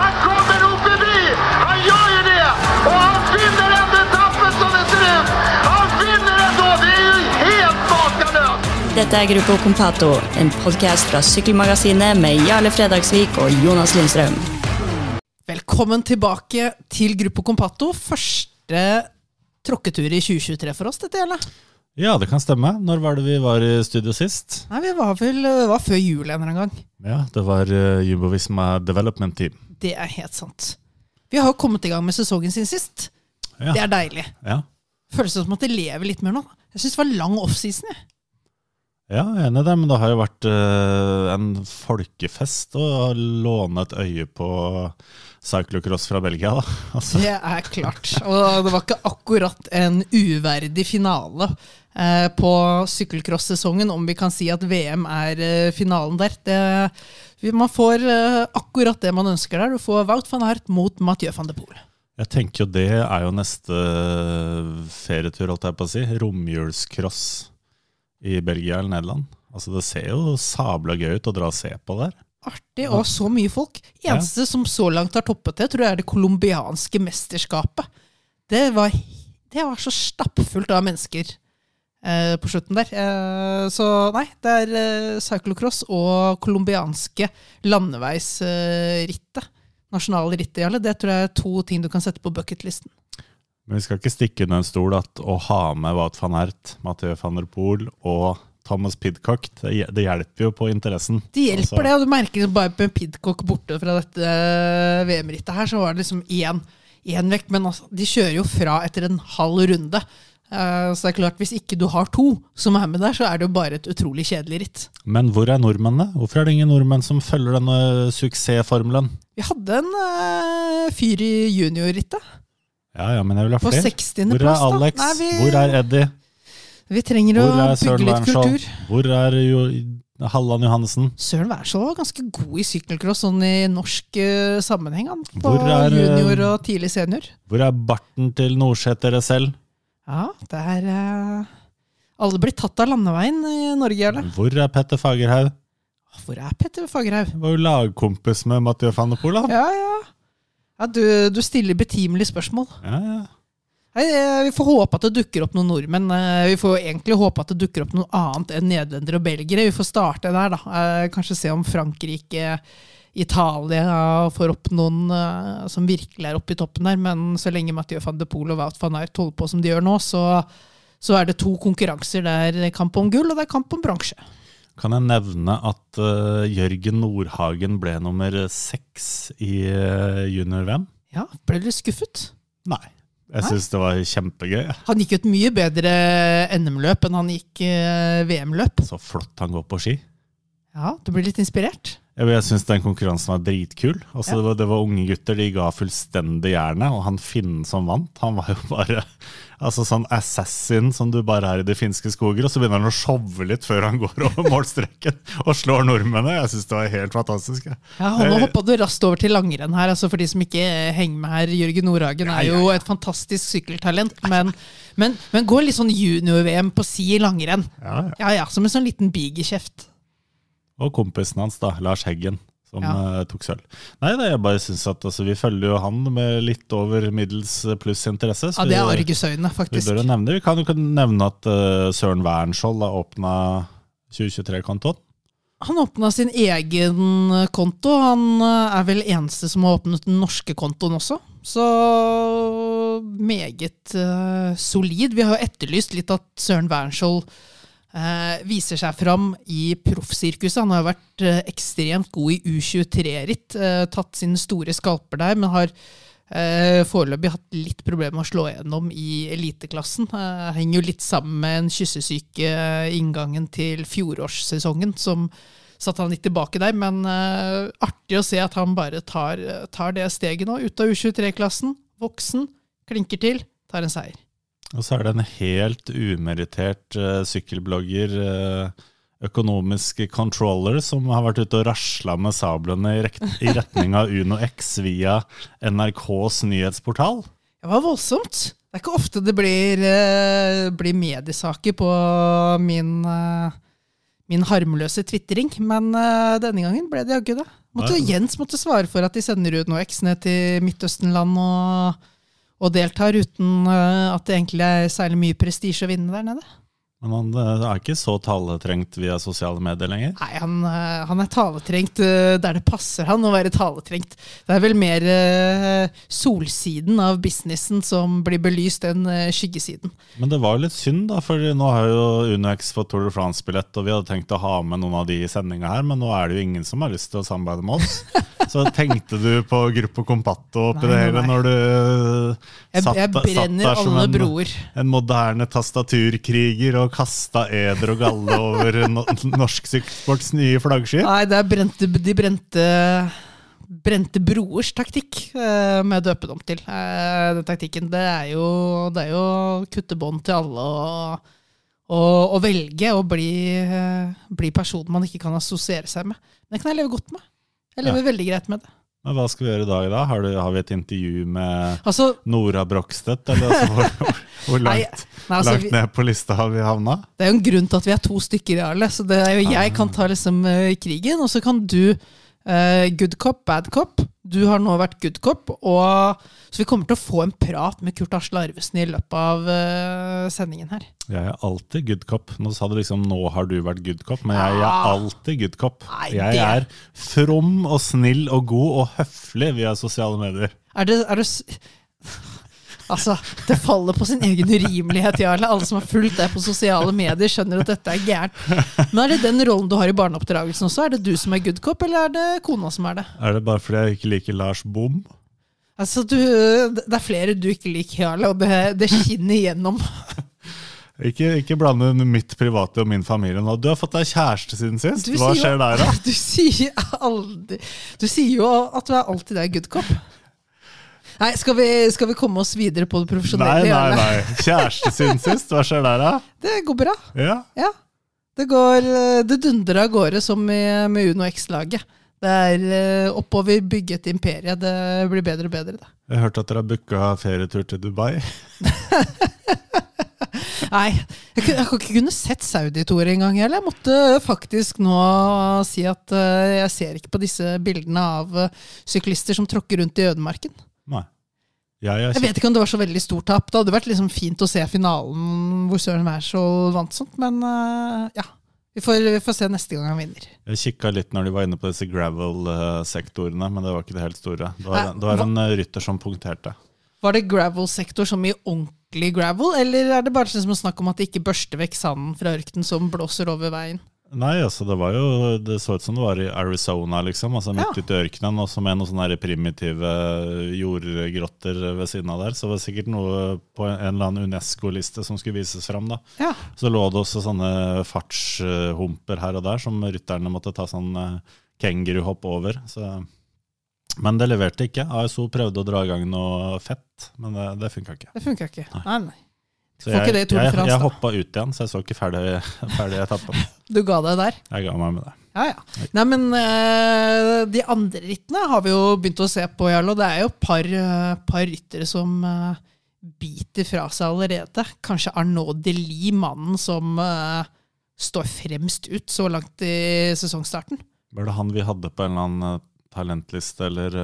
Han kommer! Han det! Han vinner etappen som det ser ut! Han vinner! Det helt! Dette er Gruppo Compato, en podkast fra Sykkelmagasinet med Jarle Fredagsvik og Jonas Lindstrøm. Velkommen tilbake til Gruppo Compato. Første tråkketur i 2023 for oss, dette gjelder. Ja, det kan stemme. Når var det vi var i studio sist? Nei, Vi var vel det var før jul en eller annen gang. Ja, det var uh, Jumbo-Visma Development Team. Det er helt sant. Vi har jo kommet i gang med sesongen sin sist. Ja. Det er deilig. Ja, Føles som at det lever litt mer nå. Jeg syns det var lang offseason. ja jeg er enig i det, men det har jo vært uh, en folkefest å låne et øye på cyclocross fra Belgia, da. Altså, Det er klart. Og det var ikke akkurat en uverdig finale eh, på sykkelcross-sesongen, om vi kan si at VM er eh, finalen der. Det, man får eh, akkurat det man ønsker der. Du får Wout van Aert mot Mathieu van de Poel. jeg tenker jo det er jo neste ferietur, holdt jeg på å si. Romjulscross i Belgia eller Nederland. Altså, det ser jo sabla gøy ut å dra og se på der. Artig, og så mye folk. Eneste som så langt har toppet det, tror jeg er det colombianske mesterskapet. Det var, det var så stappfullt av mennesker eh, på slutten der. Eh, så nei, det er eh, cyclocross og colombianske landeveisrittet. nasjonale rittet, Jarle. Det tror jeg er to ting du kan sette på bucketlisten. Men vi skal ikke stikke under en stol at å ha med Wout van Ert, Mathieu van der Poel og Thomas Pidcock, det, det hjelper jo på interessen. Det hjelper Altså, det, og du merker bare med Pidcock borte fra dette eh, VM-rittet her, så var det liksom én, én vekk. Men altså, de kjører jo fra etter en halv runde. Eh, så det er klart, hvis ikke du har to som er med der, så er det jo bare et utrolig kjedelig ritt. Men hvor er nordmennene? Hvorfor er det ingen nordmenn som følger denne suksessformelen? Vi hadde en uh, fyr i juniorrittet. Ja, ja, men jeg vil ha På flere. 60. Hvor er. Alex? Nei, vi- Hvor er Eddie? Vi trenger å bygge Søren litt kultur. Hvor er jo Halland Johannessen? Søren Wærsvold var ganske god i sykkelcross sånn i norsk uh, sammenheng. Han, på er, junior og tidlig senior. Hvor er barten til Nordsæter selv? Ja, det er uh, Alle blir tatt av landeveien i Norge, eller? Hvor er Petter Fagerhaug? Hvor er Petter Fagerhaug? Var jo lagkompis med Mathieu van der Poel. Ja, ja. ja du, du stiller betimelige spørsmål. Ja, ja. Nei, eh, vi får håpe at det dukker opp noen nordmenn. Eh, Vi får egentlig håpe at det dukker opp noe annet enn nederlendere og belgere. Vi får starte der, da. Kanskje se om Frankrike, Italia får opp noen uh, som virkelig er oppe i toppen der. Men så lenge Mathieu van de Poel og Wout van Aert holder på som de gjør nå, så, så er det to konkurranser. Det er kamp om gull, og det er kamp om bransje. Kan jeg nevne at uh, Jørgen Nordhagen ble nummer seks i uh, junior-VM? Ja, ble du skuffet? Nei. Jeg syns det var kjempegøy. Han gikk jo et mye bedre NM-løp enn han gikk VM-løp. Så flott han går på ski. Ja, Du blir litt inspirert? Jeg, syns den konkurransen var dritkul. Altså, Ja. det, var, det var unge gutter, de ga fullstendig jernet. Og han finnen som vant, han var jo bare altså sånn assassin som du bare er i de finske skoger. Og så begynner han å showe litt før han går over målstreken og slår nordmennene. Jeg syns det var helt fantastisk. Ja, og Nå Eh, hoppa du raskt over til langrenn her. altså For de som ikke henger med her, Jørgen Nordhagen er jo et fantastisk sykkeltalent. Men, men, men går litt sånn junior-VM på si i langrenn. Ja, ja. Ja Som en sånn liten bigekjeft. Og kompisen hans, da, Lars Heggen, som Ja. eh, tok sølv. Nei, da, jeg bare synes at altså, Vi følger jo han med litt over middels pluss interesse. så Ja, Det er vi- faktisk. Vi bør jo nevne. Vi kan jo nevne at uh, Søren Wernskjold har åpna 2023-kontoen. Han åpna sin egen konto. Han eh, er vel eneste som har åpnet den norske kontoen også. Så meget uh, solid. Vi har jo etterlyst litt at Søren Wernskjold eh, viser seg fram i proffsirkuset. Han har vært eh, ekstremt god i U23-ritt, eh, tatt sine store skalper der, men har eh, foreløpig hatt litt problemer med å slå gjennom i eliteklassen. Eh, henger jo litt sammen med en kyssesyke eh, inngangen til fjorårssesongen, som satte han litt tilbake der. Men eh, artig å se at han bare tar, tar det steget nå, ut av U23-klassen. Voksen, klinker til, tar en seier. Og så er det en helt umerittert uh, sykkelblogger, uh, økonomisk controller, som har vært ute og rasla med sablene i, i retning av Uno X via NRKs nyhetsportal. Det var voldsomt. Det er ikke ofte det blir, uh, blir mediesaker på min, min harmløse tvitring. Men denne gangen ble det jaggu det. Måtte, Jens måtte svare for at de sender ut noe X ned til Midtøstenland og, og deltar uten eh, at det egentlig er særlig mye prestisje å vinne der nede. Men han eh, er ikke så taletrengt via sosiale medier lenger. Nei, han, eh, han er taletrengt der det passer han å være taletrengt. Det er vel mer solsiden av businessen som blir belyst enn skyggesiden. Men det var jo litt synd, da, for nå har jo UnoX fått Tour de France-billett, og vi hadde tenkt å ha med noen av de i sendinga her, men nå er det jo ingen som har lyst til å samarbeide med oss. Så tenkte du på Gruppo Compatto oppi Nei, det hele når du Jeg, satt, jeg brenner satt der som alle en, broer. en moderne tastaturkriger og kasta eder og galle over no norsk sykkelsports nye flaggskip? Nei, det er brente, de brente Brente broers taktikk eh, med å døpe dem til. Eh, den taktikken, det er jo, det er jo å kutte bånd til alle og, og velge å bli, eh, bli personen man ikke kan assosiere seg med. Det kan jeg leve godt med. Jeg lever veldig greit med det. Men hva skal vi gjøre i dag, da? Har, du, har vi et intervju med Altså, Nora Brogstedt? Eller altså, hvor, hvor, langt, nei, nei, altså langt ned på lista har vi havna? det er jo en grunn til at vi er to stykker, Jarle. Så det er jo jeg kan ta liksom eh, krigen, og så kan du good cop, bad cop. Du har nå vært good cop, og så vi kommer til å få en prat med Kurt Asle Arvesen i løpet av uh, sendingen her. Jeg er alltid good cop. Nå sa du liksom 'nå har du vært good cop', men jeg, jeg er Ah. alltid good cop. Nei, Jeg det- er from og snill og god og høflig via sosiale medier. Er det, er det Altså, det faller på sin egen urimelighet, Jarle. Alle som har fulgt deg på sosiale medier, skjønner at dette er gærent. Men er det den rollen du har i barneoppdragelsen også? Er det du som er good cop, eller er det kona som er det? Er det bare fordi jeg ikke liker Lars Bom? Altså, du, Det er flere du ikke liker, Jarle, og det, det skinner igjennom. Ikke, ikke blande mitt private og min familie nå. Du har fått deg kjæreste siden sist. Hva jo- skjer der, da? Du sier aldri Du sier jo at du er alltid er good cop. Nei, skal vi, skal vi komme oss videre på det profesjonelle? nei, nei, nei. Kjæreste siden sist. Hva skjer der, da? Det går bra. Ja. Ja. Det går Det dundrer av gårde som med, med Uno X-laget. Det er eh, oppover, bygge et imperie. Det blir bedre og bedre, det. Jeg hørte at dere har booka ferietur til Dubai. Nei, jeg, jeg ikke kunne sett Saudi-tour engang heller. Jeg måtte faktisk nå si at eh, jeg ser ikke på disse bildene av eh, syklister som tråkker rundt i ødemarken. Nei. Jeg jeg, Jeg vet ikke om det var så veldig stort tap. Det hadde vært liksom fint å se finalen hvor Søren Wærsvold vant sånt, men uh, ja. Vi får, vi får se neste gang han vinner. Jeg kikka litt når de var inne på disse gravel-sektorene, men det var ikke det helt store. Det var, det var en eh, rytter som punkterte. Var det gravel-sektor som i ordentlig gravel, eller er det bare liksom snakk om at de ikke børster vekk sanden fra ørkenen som blåser over veien? Nei, altså det var jo Det så ut som det var i Arizona, liksom. Altså midt Ja. ute i ørkenen, også med noen sånne primitive jordgrotter ved siden av der. Så det var sikkert noe på en eller annen Unesco-liste som skulle vises fram, da. Ja. Så lå det også sånne fartshumper her og der som rytterne måtte ta sånn eh, kenguruhopp over. Så. Men det leverte ikke. ASO prøvde å dra i gang noe fett, men det, det funka ikke. Det funka ikke. Nei, nei. Så jeg, det i jeg, jeg hoppa ut igjen, så jeg så ikke ferdig, ferdig etappen. Du ga deg der. Jeg ga meg med det. Ja, ja. Nei, men uh, de andre rittene har vi jo begynt å se på, Jarl, og det er jo et par, uh, par ryttere som uh, biter fra seg allerede. Kanskje Arnaud Delis, mannen som står fremst ut så langt i sesongstarten. Var det han vi hadde på en eller annen talentliste eller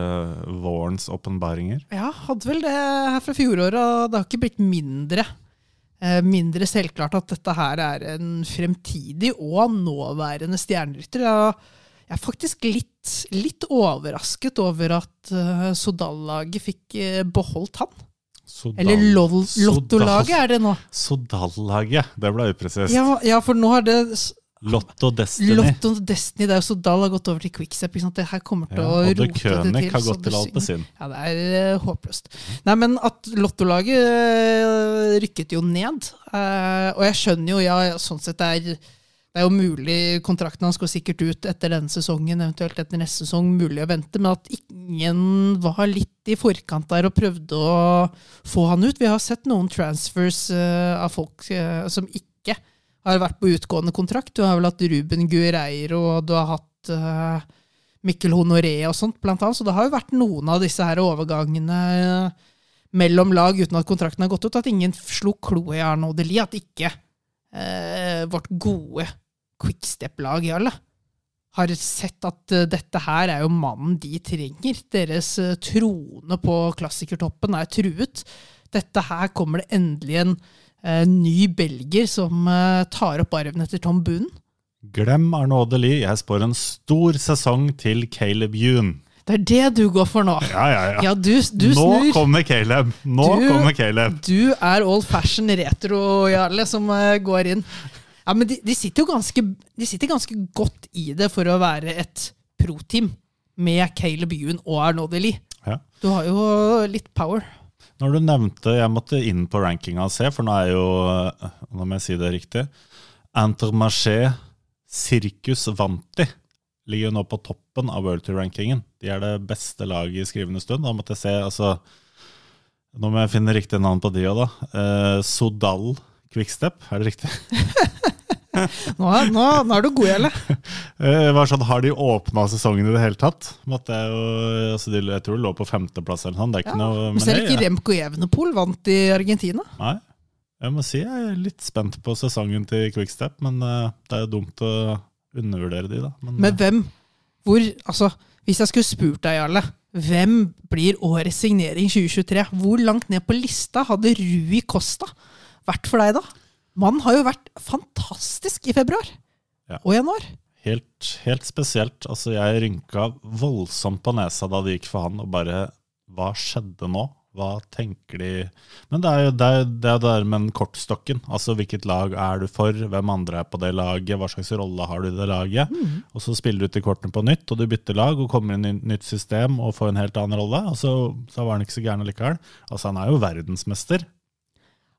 vårens åpenbaringer? Ja, hadde vel det her fra fjoråret, og det har ikke blitt mindre. Eh, Mindre selvklart at dette her er en fremtidig og nåværende stjernerytter. Jeg er faktisk litt, litt overrasket over at uh, Sodal-laget fikk eh, beholdt han. Sodal- Eller Lottolaget er det nå. Sodal-laget, det ble upresist. Ja, ja, for nå har det Lotto Destiny. Lotto Destiny, det er jo så Dahl har gått over til Quickstep. ikke sant? Det her kommer til ja, å rote det til. har gått til Alpezin. Ja, det er uh, håpløst. Nei, men at Lottolaget uh, rykket jo ned. Uh, og jeg skjønner jo, ja, sånn sett det er det er jo mulig, Kontrakten hans går sikkert ut etter denne sesongen, eventuelt etter neste sesong. Mulig å vente, men at ingen var litt i forkant der og prøvde å få han ut. Vi har sett noen transfers uh, av folk uh, som ikke har vært på utgående kontrakt. Du har vel hatt Ruben Guerreiro, og du har hatt uh, Mikkel Honoré og sånt, blant annet. Så det har jo vært noen av disse her overgangene uh, mellom lag uten at kontrakten har gått ut. At ingen slo kloa i Arnaud Delis. At ikke uh, vårt gode quickstep-lag, Jarle, har sett at dette her er jo mannen de trenger. Deres trone på klassikertoppen er truet. Dette her kommer det endelig en ny belger som eh, tar opp arven etter Tom Boone. Glem Arnaud Deli. Jeg spår en stor sesong til Caleb Yoon. Det er det du går for nå. Ja, ja, ja. Ja, du, du Nå snur. kommer Caleb! Nå Du- kommer Caleb. Du er old fashion retro, Jarle, som eh, går inn. Ja, men de, de sitter jo ganske, de sitter ganske godt i det for å være et pro-team med Caleb Ewan og Arnaud Deli. Ja. Du har jo litt power. Når du nevnte Jeg måtte inn på rankinga og se, for nå er jo Nå må jeg si det riktig. Intermarché Circus Vanti ligger jo nå på toppen av World Tour-rankingen. De er det beste laget i skrivende stund. Da måtte jeg se, altså Nå må jeg finne riktig navn på de òg, da. Eh, Sodal Quickstep, er det riktig? Nå, er- nå, nå er du god, Jarle. Eh, var sånn, Har de åpna sesongen i det hele tatt? Måtte jeg, jo, altså de, jeg tror de lå på femteplass eller noe. Det er ikke noe Men selv ikke Remco Evenepool vant i Argentina. Nei. Jeg må si jeg er litt spent på sesongen til Quickstep, men eh, det er jo dumt å undervurdere de, da. Men, Men hvem hvor, altså, Hvis jeg skulle spurt deg, Jarle, hvem blir årets signering 2023? Hvor langt ned på lista hadde Rui Costa vært for deg da? Mannen har jo vært fantastisk i februar Ja. og januar. helt, helt spesielt. Altså, jeg rynka voldsomt på nesa da det gikk for han, og bare Hva skjedde nå? Hva tenker de Men det er jo det, er, det, er der med den kortstokken. Altså hvilket lag er du for? Hvem andre er på det laget? Hva slags rolle har du i det laget? Og så spiller du til kortene på nytt, og du bytter lag og kommer inn i et nytt system og får en helt annen rolle. Og så, så var han ikke så gæren likevel. Altså, han er jo verdensmester,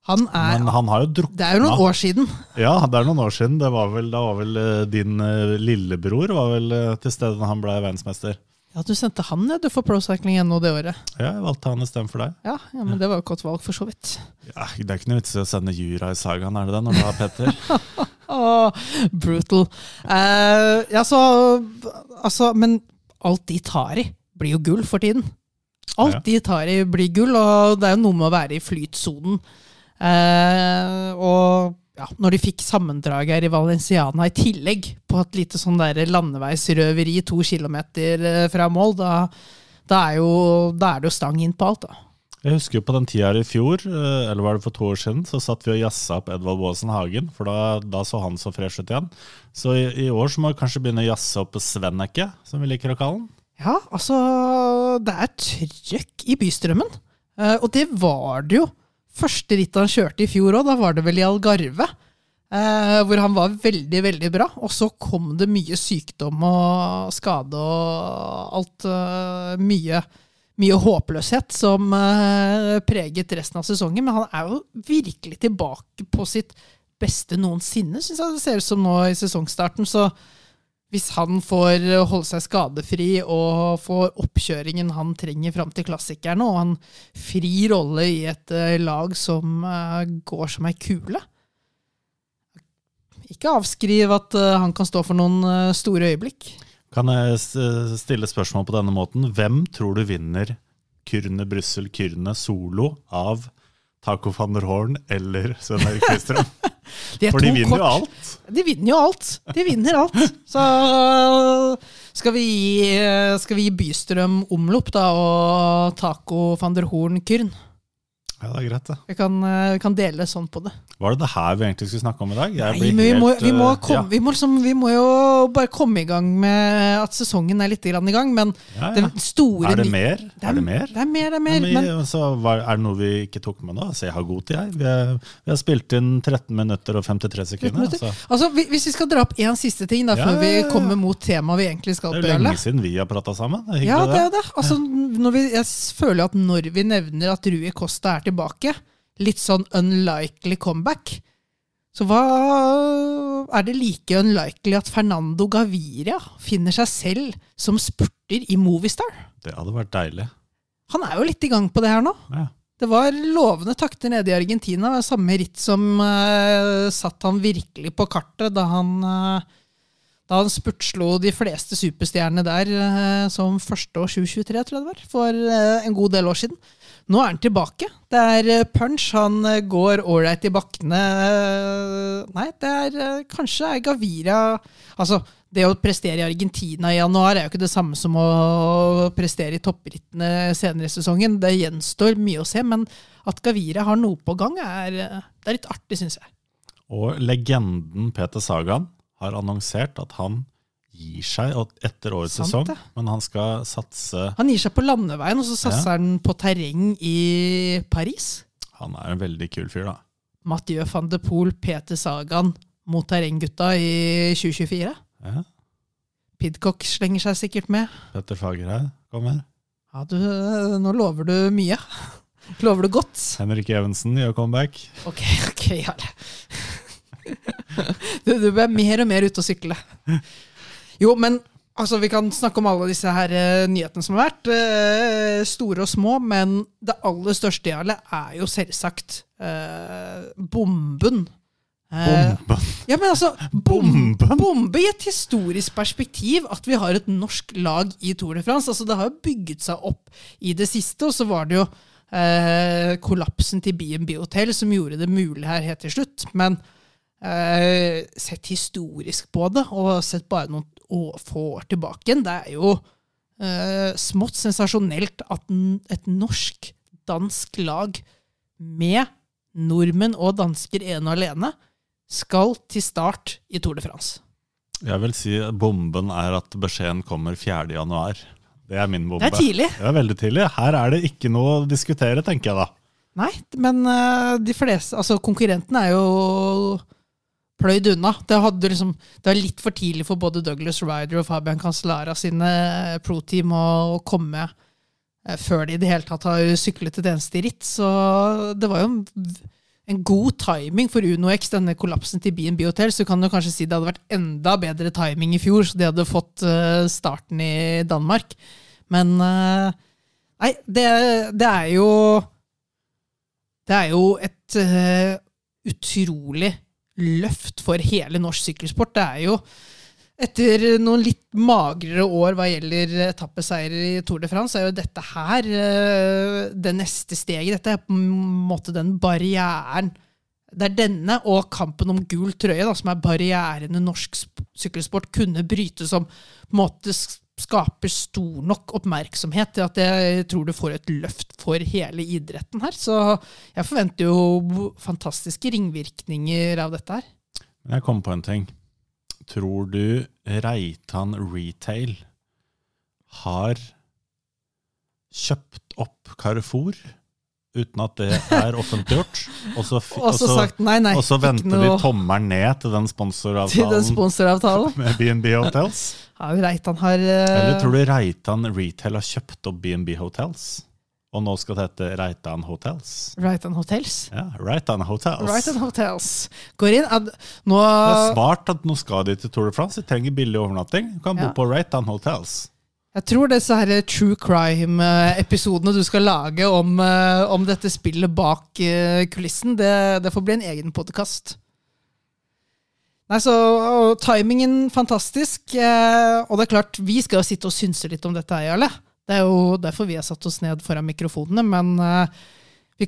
Han er, men han har jo drukna. det er jo noen år siden. Ja, det er noen år siden. Det var vel, da var vel eh, din eh, lillebror var vel eh, til stede da han ble verdensmester. Ja, Du sendte han ned du, for Pro Cycling NO det året. Ja, jeg valgte han istedenfor deg. Ja, ja, men Det var jo et godt valg, for så vidt. Ja, det er ikke noe vits i å sende Jura i sagaen, er det det, når du har Petter? Åh, brutal. Uh, ja, så Altså, men alt de tar i, blir jo gull for tiden. Alt Ja. de tar i, blir gull, og det er jo noe med å være i flytsonen. Eh, og ja, når de fikk sammendraget her i Valenciana i tillegg, på et lite sånn der landeveisrøveri to kilometer eh, fra mål, da, da, er jo, da er det jo stang inn på alt, da. Jeg husker jo på den tida i fjor, eh, eller var det for to år siden, så satt vi og jazza opp Edvald Baasen Hagen, for da, da så han så fresh ut igjen. Så i, i år så må vi kanskje begynne å jazze opp Svenneke, som vi liker å kalle han. Ja, altså Det er trøkk i bystrømmen. Og det var det jo. Første rittet han kjørte i fjor òg, da var det vel i Algarve. eh, hvor han var veldig, veldig bra. Og så kom det mye sykdom og skade og alt. eh, mye, mye håpløshet som eh, preget resten av sesongen. Men han er jo virkelig tilbake på sitt beste noensinne, syns jeg det ser ut som nå i sesongstarten. Så hvis han får holde seg skadefri og får oppkjøringen han trenger fram til klassikerne, og han fri rolle i et eh, lag som eh, går som ei kule Ikke avskriv at eh, han kan stå for noen eh, store øyeblikk. Kan jeg stille spørsmål på denne måten? Hvem tror du vinner Kyrne Brussel Kyrne solo av Taco van der Horn eller Svein Erik Bystrøm? De For de vinner jo alt. De vinner jo alt. De vinner alt. Så skal vi gi, skal vi gi Bystrøm omlopp, da, og Taco van der Horn Kyrn. Ja, det er greit, det. Vi kan, eh, kan dele sånn på det. Var det det her vi egentlig skulle snakke om i dag? Jeg Nei, men vi, må, vi, må komme, vi, må liksom, vi må jo bare komme i gang med at sesongen er litt i gang, men ja, ja, store Er det mer? mer? Er det mer? Det er mer, det er mer. Men, Men, så var, er det noe vi ikke tok med nå? Altså, jeg har god tid, jeg. Vi, er, vi har spilt inn 13 minutter og 53 sekunder. Altså. altså, vi- hvis vi skal dra opp én siste ting da, før vi kommer mot temaet vi egentlig skal Det er lenge siden vi har prata sammen. Det er Ja, det er det. Altså, når vi, jeg føler at når vi nevner at Rui Costa er tilbake, litt sånn unlikely comeback, så hva er det like unlikely at Fernando Gaviria finner seg selv som spurter i Movistar? Det hadde vært deilig. Han er jo litt i gang på det her nå. Ja. Det var lovende takter nede i Argentina. Samme ritt som uh, satt han virkelig på kartet da han, uh, da han spurtslo de fleste superstjernene der uh, som første år 2023, tror jeg det var, for en god del år siden. Nå er han tilbake. Det er eh, punch. Han eh, går ålreit i bakkene. Eh, Nei, det er kanskje er Gavira Altså, det å prestere i Argentina i januar er jo ikke det samme som å prestere i topprittene senere i sesongen. Det gjenstår mye å se, men at Gavira har noe på gang, er, det er litt artig, syns jeg. Og legenden Peter Sagan har annonsert at han gir seg etter årets Sant sesong, det. men han skal satse Han gir seg på landeveien, og så satser han på terreng i Paris. Han er en veldig kul fyr, da. Mathieu van de Poel, Peter Sagan mot terrenggutta i 2024. Ja. Pidcock slenger seg sikkert med. Petter Fagerheim kommer. Ja, du, nå lover du mye. Lover du godt? Henrik Evensen gjør comeback. Ok, ok, Jarle. Du, du blir mer og mer ute å sykle. Jo, men altså, vi kan snakke om alle disse her uh, nyhetene som har vært. Uh, store og små, men det aller største, Jarle, er jo selvsagt uh, bomben. Bomben. Ja, men altså, bom, Bomben? bombe i et historisk perspektiv at vi har et norsk lag i Tour de France. Altså, det har jo bygget seg opp i det siste, og så var det jo eh, kollapsen til B&B Hotel som gjorde det mulig her helt til slutt. Men eh, sett historisk på det, og sett bare noen å- få tilbake igjen, det er jo uh, smått sensasjonelt at et norsk-dansk lag med nordmenn og dansker ene og alene skal til start i Tour de France. Jeg vil si bomben er at beskjeden kommer 4. januar. Det er min bombe. Det er tidlig. Det er veldig tidlig. Her er det ikke noe å diskutere, tenker jeg da. Nei, men eh, de fleste Altså, konkurrentene er jo pløyd unna. Det, liksom, det var litt for tidlig for både Douglas Ryder og Fabian Cancellara sine eh, pro-team å, å komme eh, før de i det hele tatt har syklet et eneste ritt. Så det var jo en, god timing for Uno X, denne kollapsen til B&B Hotel. Så kan du kanskje si det hadde vært enda bedre timing i fjor, så de hadde fått eh, starten i Danmark. Men Nei, det, det er jo Det er jo et utrolig løft for hele norsk sykkelsport. Det er jo etter noen litt magrere år hva gjelder etappeseiere i Tour de France, er jo dette her eh, det neste steget. Dette er på en måte den barrieren Det er denne og kampen om gul trøye da, som er barrierene norsk sykkelsport kunne bryte, som på en måte skaper stor nok oppmerksomhet til at jeg tror du får et løft for hele idretten her. Så jeg forventer jo fantastiske ringvirkninger av dette her. Jeg kom på en ting. Tror du Reitan Retail har kjøpt opp Carrefour uten at det er offentliggjort? Og så, venter vi noe tommelen ned til den til den sponsoravtalen sponsoravtalen. med B&B Hotels? Ja, Reitan har Uh... Eller tror du Reitan Retail har kjøpt opp B&B Hotels? Og nå skal det hete Reitan Hotels? Reitan Hotels. Ja, Reitan Hotels. Reitan Hotels. Går inn ad, Nå Det er smart at nå skal de til Tour de France. De trenger billig overnatting. Du kan Ja. bo på Reitan Hotels. Jeg tror disse her true crime-episodene du skal lage om, eh, om dette spillet bak eh, kulissen, det, det får bli en egen podkast. Nei, så og Timingen fantastisk. eh, Og det er klart, vi skal jo sitte og synse litt om dette, Jarle. Det er jo derfor vi har satt oss ned foran mikrofonene. Men eh,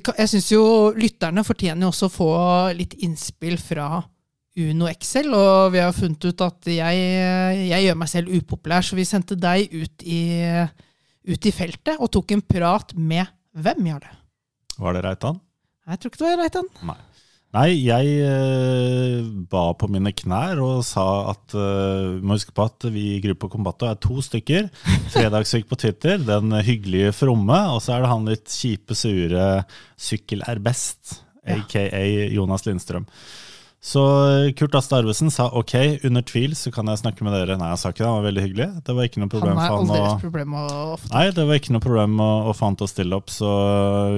kan, jeg syns jo lytterne fortjener jo også å få litt innspill fra Uno Excel, og vi har funnet ut at jeg, jeg gjør meg selv upopulær, så vi sendte deg ut i, ut i feltet og tok en prat med hvem, Jarle? Var det Reitan? Jeg tror ikke det var Reitan. Nei. Nei, jeg eh, ba på mine knær og sa at vi må huske på at vi i Gruppa Combato er to stykker. Fredagssyk på Twitter, den hyggelige fromme, og så er det han litt kjipe, sure Sykkel er best, aka Jonas Lindstrøm. Så eh, Kurt Aste Arvesen sa ok, under tvil så kan jeg snakke med dere. Nei, han sa ikke det, han var veldig hyggelig. Det var ikke noe problem Han er for han å problem å Nei, det var ikke noe problem å, å få han til å stille opp, så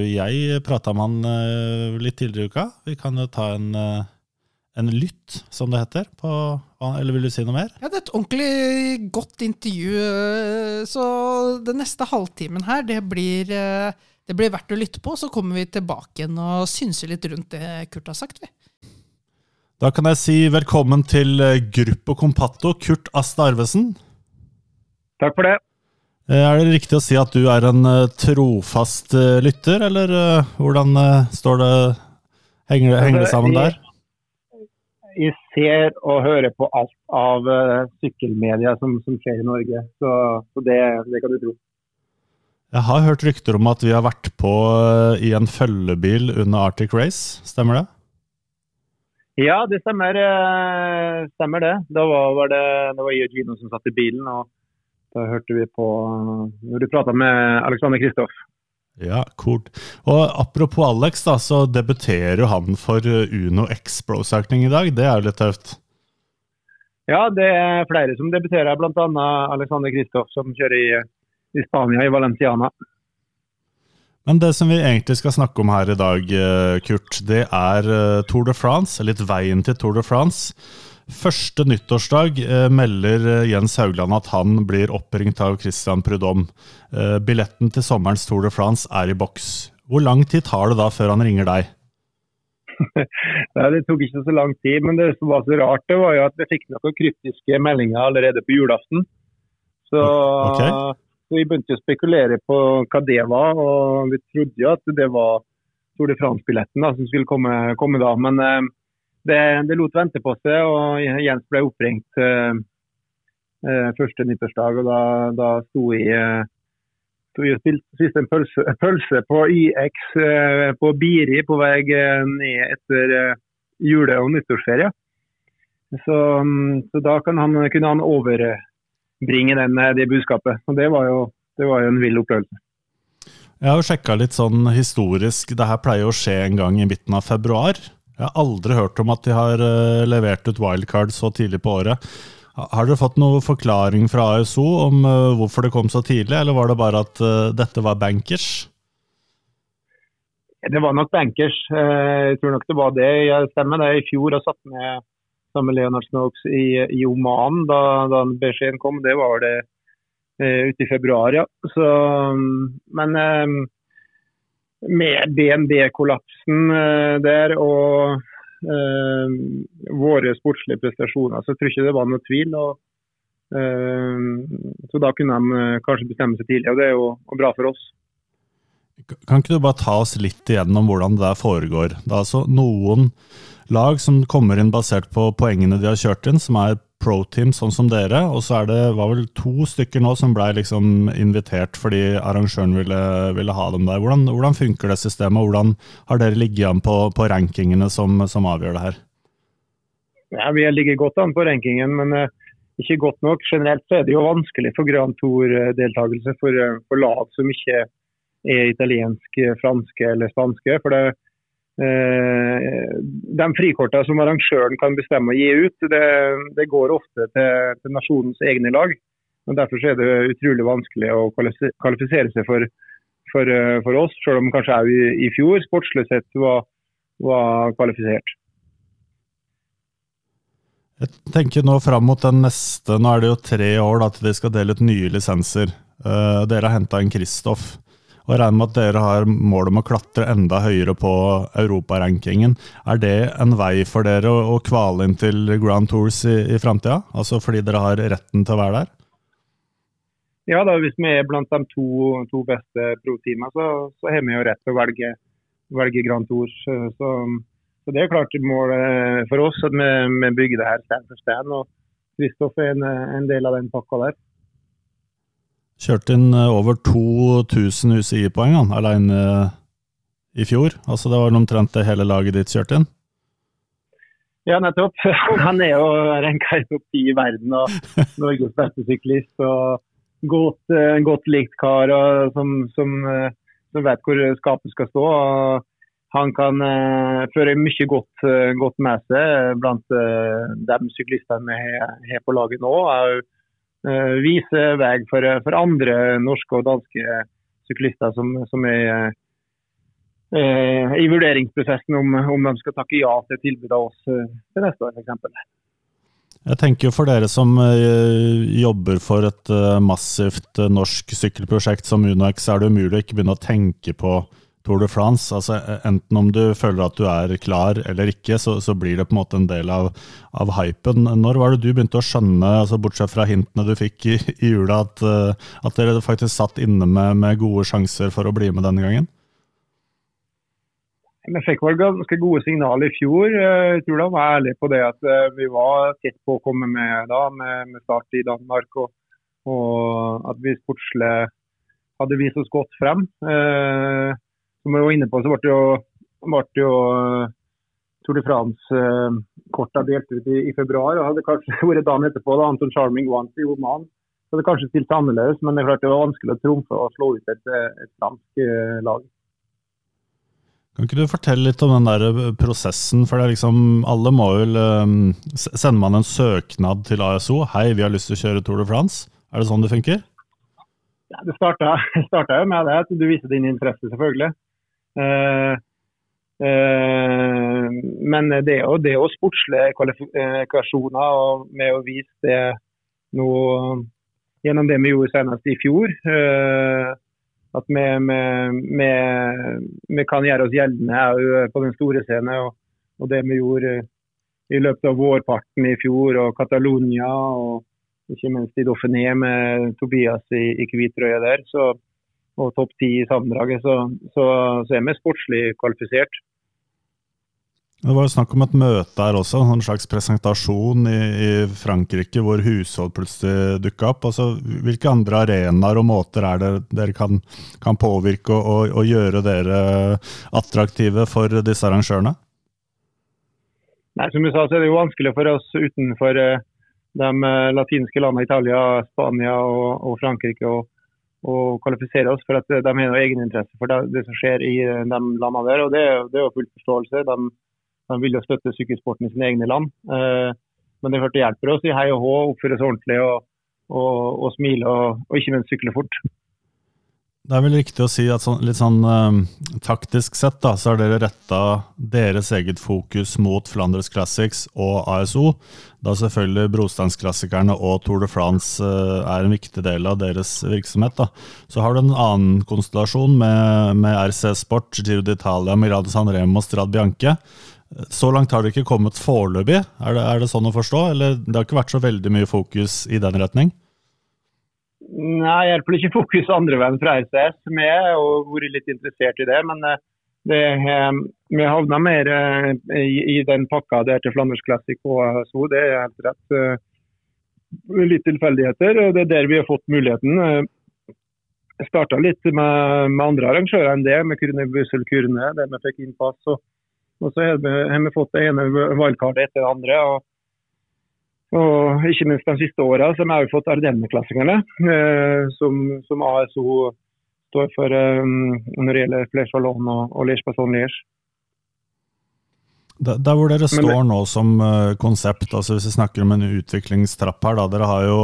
jeg prata med han eh, litt tidligere i uka. Vi kan jo ta en, eh, en lytt, som det heter. På, eller vil du si noe mer? Ja, det er et ordentlig godt intervju, så den neste halvtimen her, det blir, det blir verdt å lytte på. Så kommer vi tilbake igjen og synser litt rundt det Kurt har sagt. vi. Da kan jeg si velkommen til gruppe Gruppo Compatto, Kurt Asta Arvesen. Takk for det. Eh, Er det riktig å si at du er en eh, trofast eh, lytter, eller eh, hvordan eh, står det Henger henger det sammen der? Jeg ser og hører på alt av eh, sykkelmedia som, som skjer i Norge, så, så det, det kan du tro. Jeg har hørt rykter om at vi har vært på eh, i en følgebil under Arctic Race, stemmer det? Ja, det stemmer, eh, stemmer det. Da var, var det, det var jeg og Gino som satt i bilen, og da hørte vi på eh, når du prata med Alexander Kristoff. Ja, kult. Og apropos Alex, da, så debuterer jo han for eh, Uno X-Pro-søkning i dag. Det er jo litt tøft. Ja, det er flere som debuterer, bl.a. Alexander Kristoff, som kjører i, i Spania, i Valenciana. Men det som vi egentlig skal snakke om her i dag, eh, Kurt, det er eh, Tour de France, litt veien til Tour de France. Første nyttårsdag eh, melder Jens Haugland at han blir oppringt av Christian Prudhomme. Billetten til sommerens Tour de France er i boks. Hvor lang tid tar det da før han ringer deg? Nei, Det tok ikke så lang tid, men det som var så rart, det var jo at vi fikk noen kryptiske meldinger allerede på julaften. Så, Ok. Så vi begynte å spekulere på hva det var, og vi trodde jo at det var Tour de France-billetten som skulle komme, komme da. Men eh, det, det lot vente på seg, og Jens ble oppringt eh, eh, første nyttårsdag. og Da, da sto jeg eh, og spiste en pølse, pølse på YX eh, på Biri på vei eh, ned etter jule- og nyttårsferie. Så, mm, så da han, kunne han overbringe den, eh, det budskapet. Og det var jo, det var jo en vill opplevelse. Jeg har jo sjekka litt sånn historisk. Det her pleier å skje en gang i midten av februar. Jeg har aldri hørt om at de har eh, levert ut wildcard så tidlig på året. Har dere fått noen forklaring fra ASO om eh, hvorfor det kom så tidlig, eller var det bare at dette var bankers? Det var nok bankers. Jeg tror nok det var det. Jeg stemmer det. I fjor har satt med sammen med Leonard Snokes i, i Oman da, da beskjeden kom. Det var det eh, ute i februar, ja. Så, mm, men eh, med BNB-kollapsen eh, der og eh, våre sportslige prestasjoner, så jeg tror ikke det var noe tvil. og eh, så da kunne de eh, kanskje bestemme seg tidlig, og det er jo bra for oss. Kan ikke du bare ta oss litt igjennom hvordan det der foregår? Det er altså noen lag som kommer inn basert på poengene de har kjørt inn, som er pro-team, sånn som dere. Og så er det var vel to stykker nå som ble liksom invitert fordi arrangøren ville, ville ha dem der. Hvordan, hvordan funker det systemet, hvordan har dere ligget an på, på rankingene som, som avgjør det her? Ja, Vi ligger godt an på rankingen, men uh, ikke godt nok. Generelt så er det jo vanskelig for Grand Tour-deltakelse for, uh, for lag som ikke er italienske, franske eller spanske. For det, eh, de frikortene som arrangøren kan bestemme å gi ut, det, det går ofte til, til nasjonens egne lag. Og Derfor er det utrolig vanskelig å kvalifisere seg for, for, eh, for oss, selv om kanskje jeg i, i fjor sportslig sett var, var kvalifisert. Jeg tenker nå fram mot den neste, nå er det jo tre år da, til de skal dele ut nye lisenser. Uh, dere har henta inn Kristoff. Og regner med at dere har mål om å klatre enda høyere på europarankingen. Er det en vei for dere å, å kvale inn til Grand Tours i, i framtida? Altså fordi dere har retten til å være der? Ja, da, Hvis vi er blant de to, to beste pro-teamene, så, så har vi jo rett til å velge, velge Grand Tours. Så, så det er klart målet for oss at vi, vi bygger det her stand for stand. og Kristoff er en, en del av den pakka der. Kjørte inn eh, over 2000 UCI-poeng alene eh, i fjor. Altså Det var omtrent det hele laget ditt kjørte inn. Ja, nettopp. Han er jo i topp ti i verden og Norges beste syklist. og Godt, eh, godt likt kar som, som, som vet hvor skapet skal stå. og Han kan føre mye godt, godt med seg blant de syklistene vi har- på laget nå. uh, vise vei for, for andre norske og danske syklister som, som er eh, i vurderingsprosessen om, om de skal takke ja til tilbudet av oss eh, til neste år f.eks. Jeg tenker jo for dere som eh, jobber for et eh, massivt eh, norsk sykkelprosjekt som UnoX, er det umulig å ikke begynne å tenke på Tour de France. altså Enten om du føler at du er klar eller ikke, så, så blir det på en måte en del av, av, hypen. Når var det du begynte å skjønne, altså bortsett fra hintene du fikk i, i jula, at, eh, at, dere faktisk satt inne med, med, gode sjanser for å bli med denne gangen? Vi fikk vel ganske gode signaler i fjor. Eh, jeg tror da var ærlig på det at eh, vi var tett på å komme med da, med, med start i Danmark. Og, og at vi sportslig hadde vist oss godt frem. Eh, som vi var inne på, så ble det jo, ble det jo eh, Tour de France-korta delt ut i, i, februar. og Hadde kanskje vært dagen etterpå da Anton Charming vant i Oman. Så det kanskje stilt annerledes, men det, er klart det var vanskelig å trumfe og slå ut et, et fransk eh, lag. Kan ikke du fortelle litt om den der eh, prosessen? For det er liksom, alle må vel um, Sender man en søknad til ASO? Hei, vi har lyst til å kjøre Tour de France. Er det sånn det funker? Ja, det starta jo med det, at du viser din interesse, selvfølgelig. Eh, eh, men det er jo, det er jo sportslige kvalifikasjoner og med å vise det nå gjennom det vi gjorde senest i fjor. Eh, at vi, vi, vi, kan gjøre oss gjeldende på den store scenen. Og, og, det vi gjorde i løpet av vårparten i fjor, og Catalonia og ikke minst i Dauphiné med Tobias i, i hvit trøye der. Så, og topp ti i sammendraget, så, så, så, er vi sportslig kvalifisert. Det var jo snakk om et møte her også, en slags presentasjon i, i Frankrike hvor hushold plutselig dukka opp. Altså, hvilke andre arenaer og måter er det dere kan, kan påvirke og, og, og, gjøre dere attraktive for disse arrangørene? Nei, Som du sa, så er det jo vanskelig for oss utenfor eh, de eh, latinske landene Italia, Spania og, og Frankrike. og og kvalifisere oss, for at de har noe egeninteresse for det, som skjer i de landene der. og Det, det er jo full forståelse. De, de, vil jo støtte sykkelsporten i sine egne land. Eh, men det, det hjelper oss i hei og hå, oppføre oss ordentlig og, og, og smile og, og ikke minst sykle fort. Det er vel riktig å si at sånn, litt sånn um, taktisk sett da, så har dere retta deres eget fokus mot Flanders Classics og ASO. Da selvfølgelig Brosteinsklassikerne og Tour de France uh, er en viktig del av deres virksomhet. da. Så har du en annen konstellasjon med, med RC Sport, Giro d'Italia, Mirado San Remo og Strad Bianche. Så langt har det ikke kommet foreløpig, er det, er det sånn å forstå? Eller det har ikke vært så veldig mye fokus i den retning? Nei, jeg hjelper ikke fokus andre veien fra RCS. Vi har vært litt interessert i det, men eh, det, eh, vi havna mer eh, i, i, den pakka der til Flanders Classic og SO, Det er helt rett. Litt tilfeldigheter, og det er der vi har fått muligheten. Jeg starta litt med, med, andre arrangører enn det, med Kurne Bussel Kurne, der vi fikk innpass. Og, og så har vi, har vi fått det ene valgkartet etter det andre. og og ikke minst de siste åra har vi fått Ardenne-klassikerne, eh, som, som, ASO står for eh, når det gjelder Flèche Wallon og, og Liège Passon Liège. Der, hvor dere står nå som uh, konsept, altså hvis vi snakker om en utviklingstrapp her, da, dere har jo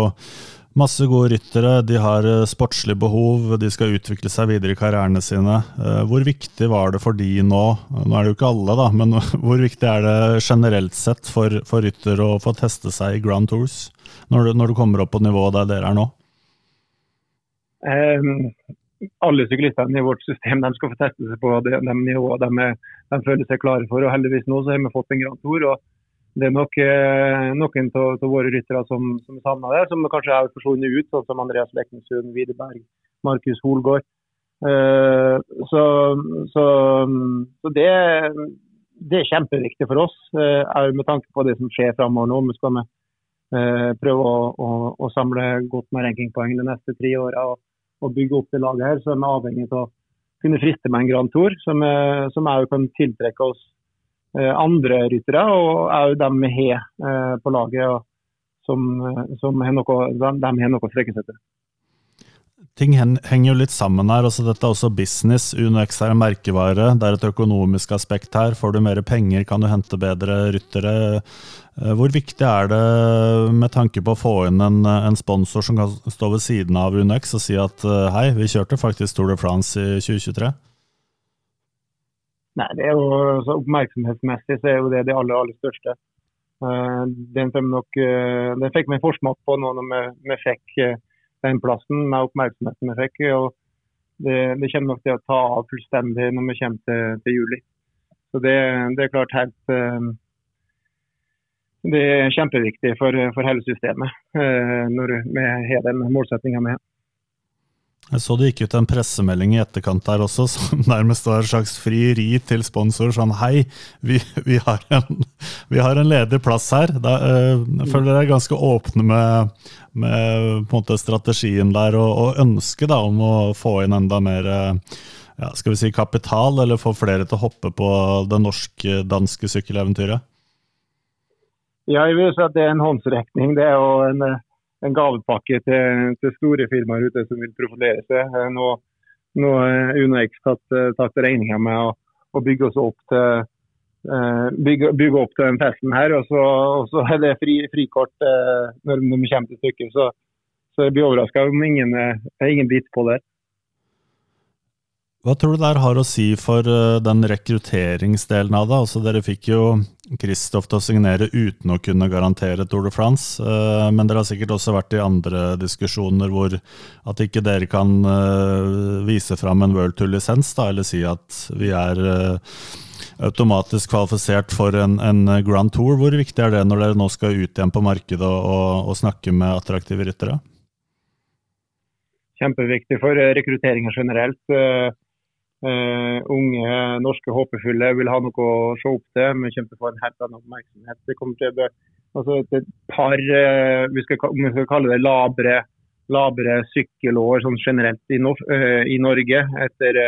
Masse gode ryttere, de har eh, sportslig behov, de skal utvikle seg videre i karrierene sine. Eh, hvor viktig var det for de nå, nå er det jo ikke alle, da, men hvor viktig er det generelt sett for, for rytter å få teste seg i Grand Tours, når du, når du kommer opp på nivået der dere er nå? Um, alle syklistene i vårt system de skal få teste seg på det de nivået de, de, føler seg klare for. og Heldigvis nå så har vi fått en Grand Tour. og det er nok eh, noen av våre ryttere som, som savner det, som kanskje har forsvunnet ut, sånn som Andreas Lekensund, Widerberg, Markus Holgaard. Eh, så, så, så det, det, er kjempeviktig for oss, eh, med tanke på det som skjer framover nå. Vi skal eh, prøve å, å, å, samle godt med rankingpoeng de neste tre åra og, og, bygge opp det laget her. Så er vi avhengig av å kunne friste med en Grand Tour, som, som kan tiltrekke oss Eh, andre ryttere, og òg dem vi har eh, på laget som, som har noe, de, de har noe å strekke seg til. Ting henger jo litt sammen her. altså Dette er også business. UnoX er en merkevare. Det er et økonomisk aspekt her. Får du mer penger, kan du hente bedre ryttere. Eh, hvor viktig er det med tanke på å få inn en, en sponsor som kan stå ved siden av UnoX og si at hei, vi kjørte faktisk Tour de France i 2023? Nei, det er jo så Oppmerksomhetsmessig så er jo det det aller, aller største. Uh, den, nok, uh, den, fikk vi forsmak på nå når vi, fikk uh, den plassen med oppmerksomheten vi fikk. Og, det, det, kommer nok til å ta av fullstendig når vi kommer til, til juli. Så det, det, er klart helt Det er kjempeviktig for, for hele systemet når vi har den målsettinga vi har. Jeg så det gikk ut en pressemelding i etterkant der også, som nærmest var et slags frieri til sponsor. Sånn hei, vi, vi, har, en, vi har, en, ledig plass her. Da, øh, jeg føler dere er ganske åpne med, med måte, strategien der og, og ønsket om å få inn enda mer øh, ja, skal vi si kapital, eller få flere til å hoppe på det norsk-danske sykkeleventyret? Ja, jeg vil si at det er en håndsrekning. Det er jo en en gavepakke til, til, store firmaer ute som vil profilere seg. Eh, nå, har UnoX tatt, eh, tatt regninga med å, å, bygge opp til uh, bygge, bygge, opp til den festen her. Og så, og så er det fri, frikort når, de kommer til stykket. Så, så jeg blir overraska om ingen ingen bit på det. Hva tror du det har å si for den rekrutteringsdelen av det? Altså, dere fikk jo Kristoff til å signere uten å kunne garantere Tour de France. Eh, men dere har sikkert også vært i andre diskusjoner hvor at ikke dere kan eh, vise fram en World Tour-lisens, eller si at vi er eh, automatisk kvalifisert for en, en, Grand Tour. Hvor viktig er det når dere nå skal ut igjen på markedet og, og snakke med attraktive ryttere? Kjempeviktig for rekrutteringen generelt. Uh, unge norske håpefulle vil ha noe å se opp til. Vi kommer til å få en helt annen oppmerksomhet. Det kommer til å altså et par uh, vi skal, vi skal kalle det labre, labre sykkelår sånn generelt i, Nor uh, i, Norge. Etter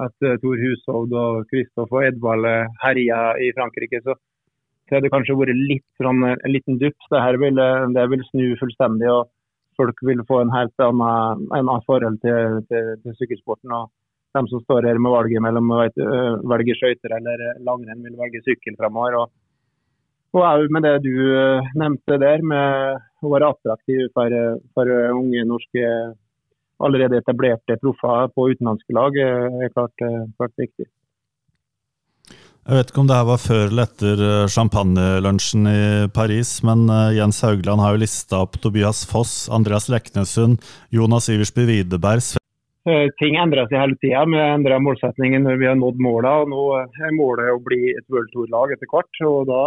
at Tor Hushovd og Kristoff og Edvald herja i Frankrike, så, så har det kanskje vært litt sånn, en liten dupp. Det her vil, det vil snu fullstendig. og Folk vil få en helt annen forhold til, til, til sykkelsporten. og de som står her med valget mellom å velge skøyter eller langrenn, vil velge sykkel fremover. Og, og med det du nevnte der, med å være attraktiv for, for unge norske allerede etablerte proffer på utenlandske lag, er klart, klart viktig. Jeg vet ikke om det her var før eller etter champagnelunsjen i Paris, men Jens Haugland har jo lista opp Tobias Foss, Andreas Leknesund, Jonas Iversby Widerberg, Eh, ting endrer seg hele tida. Vi endrer målsettingen når vi har nådd målene. Nå er målet å bli et World Tour-lag etter hvert. og Da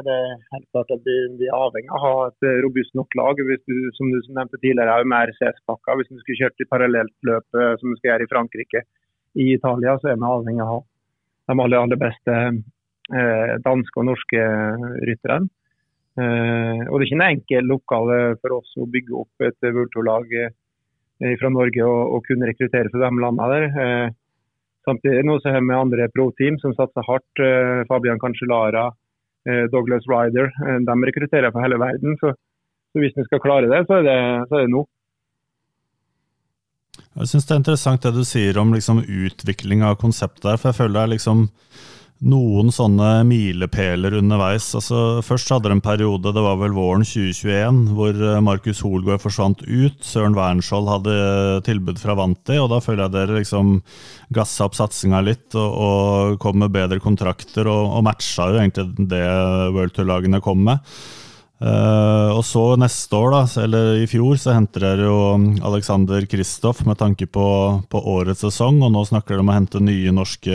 er det helt klart at vi, er avhengig av å ha et robust nok lag. Hvis du, som du nevnte tidligere, har mer CS-pakker. Hvis vi skulle kjørt i parallelt løp eh, som vi skal gjøre i Frankrike, i Italia, så er vi avhengig av de aller, aller beste eh, danske og norske rytterne. Eh, og Det er ikke en enkel oppgave for oss å bygge opp et World Tour-lag Eh, fra Norge og, og kunne rekruttere fra de landene der. Eh, samtidig nå så har vi andre pro-team som satser hardt. Eh, Fabian Cancellara, Douglas Ryder. de rekrutterer fra hele verden. Så, så, hvis vi skal klare det, så er det, så er det nå. Jeg syns det er interessant det du sier om liksom, utvikling av konseptet her. For jeg føler det er liksom noen sånne milepæler underveis. Altså, først hadde de en periode, det var vel våren 2021, hvor eh, Markus Holgaard forsvant ut. Søren Wernskjold hadde eh, tilbud fra Vanti, og da føler jeg dere liksom gassa opp satsinga litt og, og, kom med bedre kontrakter, og, og matcha jo egentlig det World Tour-lagene kom med. Uh, og så neste år, da, eller i fjor, så henter dere jo Alexander Kristoff med tanke på, på, årets sesong, og nå snakker de om å hente nye norske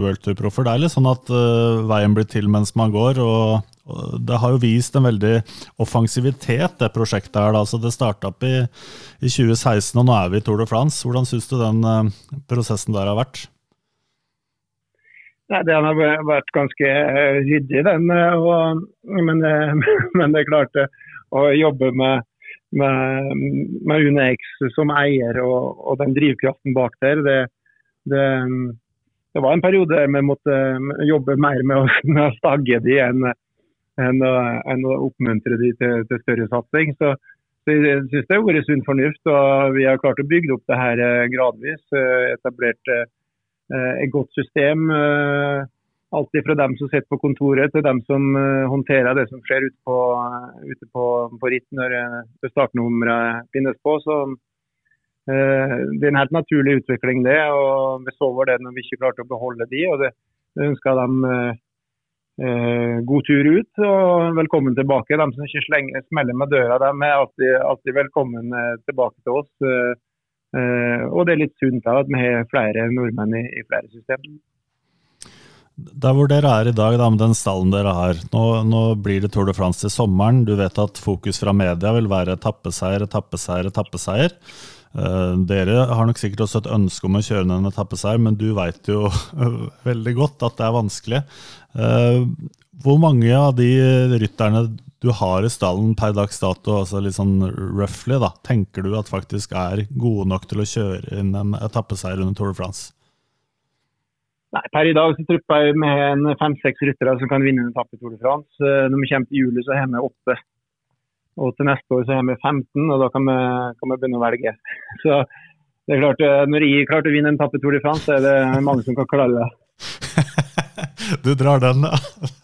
World Tour-proffer. Det er litt sånn at uh, veien blir til mens man går, og, og, det har jo vist en veldig offensivitet, det prosjektet her. da, så Det starta opp i, i, 2016, og nå er vi i Tour de France. Hvordan syns du den uh, prosessen der har vært? Nei, Den har vært ganske eh, ryddig, den. Eh, og, men, eh, men, det er klart å jobbe med, med, med UNEX som eier og, og, den drivkraften bak der, det, det, det, var en periode der vi måtte jobbe mer med å, med å stagge de enn, enn, enn å oppmuntre de til, til større satsing. Så, så jeg synes det har vært sunn fornuft. og Vi har klart å bygge opp det her gradvis. etablert et godt system. Alt alltid fra dem som sitter på kontoret til dem som eh, håndterer det som skjer ute på, ute på, på ritt når startnummeret finnes på. Så det er en helt naturlig utvikling, det. og Vi så over det når vi ikke klarte å beholde de. og det, ønsker dem eh, god tur ut og velkommen tilbake. De som ikke slenger, smeller med døra, de er alltid, alltid velkommen tilbake til oss. Eh, og det er litt sunt da, at vi har flere nordmenn i, i flere systemer. Der hvor dere er i dag, da, med den stallen dere har. Nå, nå, blir det Tour de France til sommeren. Du vet at fokus fra media vil være etappeseier, etappeseier, etappeseier. Uh, dere har nok sikkert også et ønske om å kjøre ned en etappeseier, men du veit jo veldig godt at det er vanskelig. Uh, hvor mange av de rytterne du har i stallen per dags dato, altså litt sånn roughly, da, tenker du at faktisk er gode nok til å kjøre inn en etappeseier under Tour de France? Nei, Per i dag så trupper jeg med fem-seks ryttere som kan vinne en etappe i Tour de France. Eh, når vi kommer til juli, så har vi åtte. Og til neste år så har vi 15, og da kan vi, kan vi begynne å velge. Så det er klart, eh, Når jeg klarte å vinne en etappe i Tour de France, så er det mange som kan klare det. du drar den, ja.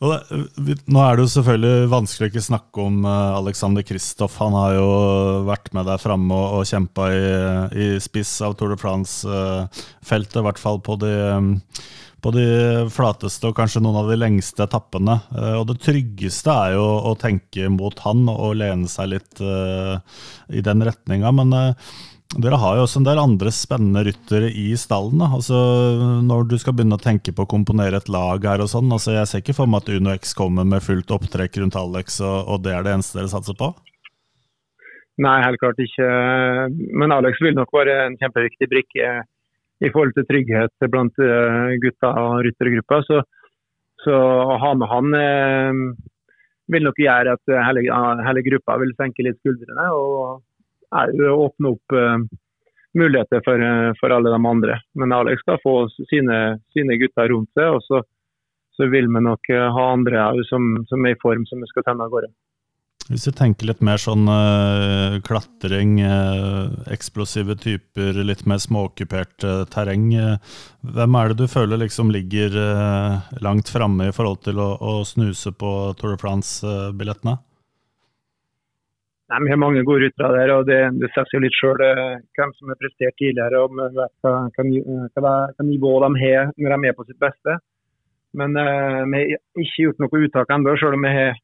Det, nå er det jo selvfølgelig vanskelig å ikke snakke om uh, Alexander Kristoff. Han har jo vært med der framme og, og kjempa i, i, spiss av Tour de France-feltet, uh, i hvert fall på de, på de, flateste og kanskje noen av de lengste etappene. Og det tryggeste er jo å tenke mot han og lene seg litt i den retninga. Men dere har jo også en del andre spennende ryttere i stallen. Altså, når du skal begynne å tenke på å komponere et lag her og sånn. Altså, jeg ser ikke for meg at UnoX kommer med fullt opptrekk rundt Alex, og, og, det er det eneste dere satser på? Nei, helt klart ikke. Men Alex vil nok være en kjempeviktig brikke i forhold til trygghet blant eh, gutta og ryttergruppa. Så, så, å ha med han eh, vil nok gjøre at hele, hele gruppa vil senke litt skuldrene. og å åpne opp uh, muligheter for, uh, for, alle de andre. Men Alex skal få sine, sine gutter rundt seg, og så, så vil vi nok uh, ha andre som, som, er i form som vi skal tenne av gårde. Hvis vi tenker litt mer sånn uh, klatring, uh, eksplosive typer, litt mer småokkupert uh, terreng. hvem er det du føler liksom ligger langt framme i forhold til å, å snuse på Tour de France-billettene? Nei, Vi har mange gode ryttere der, og det, det sier jo litt sjøl eh, hvem som har prestert tidligere og hva, nivå de har når de er på sitt beste. Men uh, vi har ikke gjort noe uttak ennå, selv om vi har,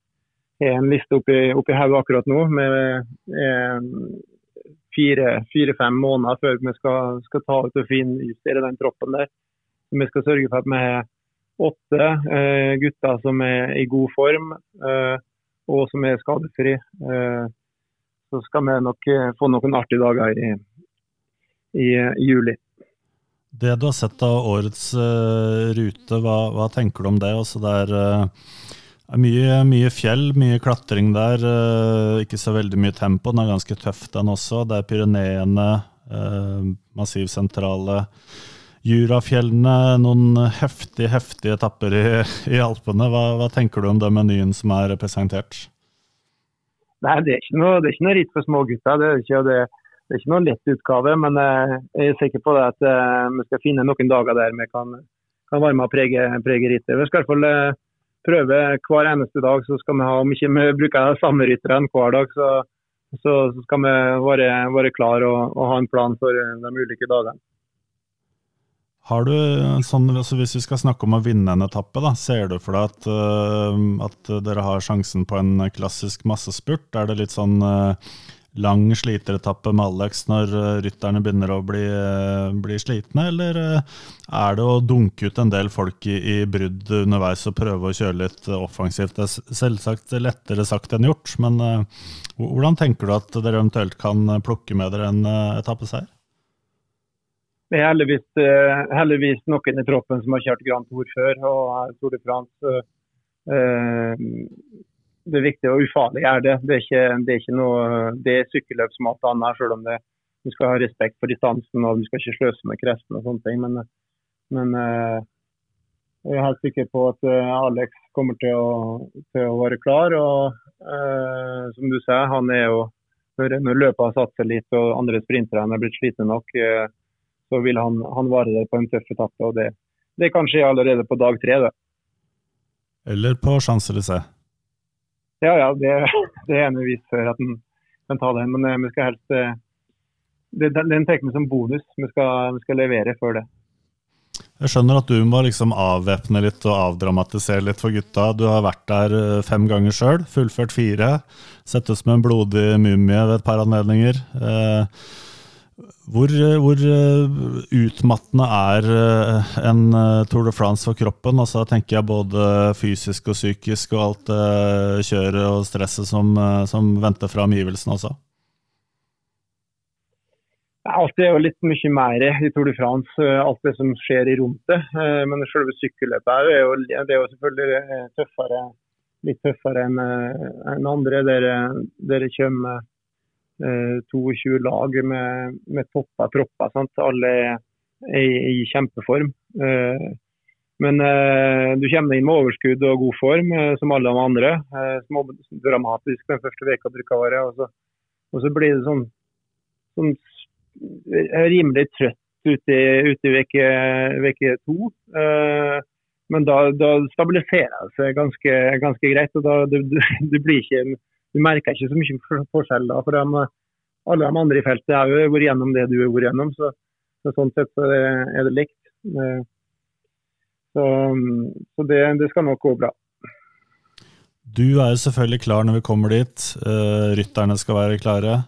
har en liste oppi, oppi hodet akkurat nå med uh, fire-fem fire, måneder før vi skal, skal ta ut og finjustere den troppen der. Vi skal sørge for at vi har åtte uh, gutter som er i god form og som er skadefri. Uh, så skal vi nok eh, få noen artige dager i, i, i juli. Det du har sett av årets uh, rute, hva, hva, tenker du om det? Altså, det er uh, mye, mye, fjell, mye klatring der. Uh, ikke så veldig mye tempo. Den er ganske tøff, den også. Det er Pyreneene, massivsentrale. Jurafjellene, noen heftige, heftige etapper i, i Alpene. Hva, hva tenker du om den menyen som er presentert? Nei, det er ikke noe, det er ritt for smågutter. Det, er ikke, det, det er ikke noen lett utgave. Men uh, jeg er sikker på at uh, vi skal finne noen dager der vi kan, kan være med og prege, prege rittet. Vi skal i hvert fall uh, prøve hver eneste dag. så skal vi ha, Om ikke vi bruker samme rytterne hver dag, så, så, skal vi være, være klar og, og, ha en plan for de ulike dagene. Har du sånn, altså Hvis vi skal snakke om å vinne en etappe, da, ser du for deg at, uh, at dere har sjansen på en klassisk massespurt? Er det litt sånn uh, lang sliteretappe med Alex når rytterne begynner å bli, bli slitne, eller er det å dunke ut en del folk i, i, brudd underveis og prøve å kjøre litt offensivt? Det er selvsagt lettere sagt enn gjort, men hvordan tenker du at dere eventuelt kan plukke med dere en etappeseier? Det er heldigvis, eh, heldigvis, noen i troppen som har kjørt Grand Tour før og Tour de France. Eh, det er viktig og ufarlig er det. Det er ikke, det er ikke noe, det er sykkelløp som alt annet, selv om det, du skal ha respekt for distansen og du skal ikke sløse med kreftene og sånne ting. Men, men eh, jeg er helt sikker på at Alex kommer til å, til å være klar. og Som du sier, han er jo når løpet har satt seg litt og andre sprintere er blitt slitne nok, så vil han, han vare der på en tøff etappe. og det, det kan skje allerede på dag tre. Det. Eller på Champs-Élysées? Ja, ja, det, det er en bevis for at han kan ta den. Men eh, vi skal helst eh, det, Den tar vi som bonus. Vi skal, vi skal, levere før det. Jeg skjønner at du må liksom avvæpne litt og avdramatisere litt for gutta. Du har vært der eh, fem ganger sjøl, fullført fire. Sett ut som en blodig mumie ved et par anledninger. Eh, hvor, hvor utmattende er en Tour de France for kroppen? Altså tenker jeg både fysisk og psykisk og alt det kjøret og stresset som, som venter fra omgivelsene også? Alt er jo litt mye mer i Tour de France, eh, alt det som skjer i rundt det. men selve sykkelløpet er jo, det er jo selvfølgelig eh, tøffere, litt tøffere enn andre. Dere, dere kommer 22 lag med, med topper tropper. Sant? Alle er i, i kjempeform. Men du kommer inn med overskudd og god form, som alle de andre. Dramatisk den første veka bruker å være. Og så, og så blir det sånn, sånn rimelig trøtt ute, i uke, uke to. Men da, da, stabiliserer det seg ganske, ganske greit. og da, du, du, du, ikke, du, merker ikke så mye forskjell da. for de, Alle de andre i feltet har jo vært gjennom det du har vært gjennom. Så, så sånn sett så er det likt. Uh, så, så det, det, skal nok gå bra. Du er jo selvfølgelig klar når vi kommer dit. Uh, rytterne skal være klare.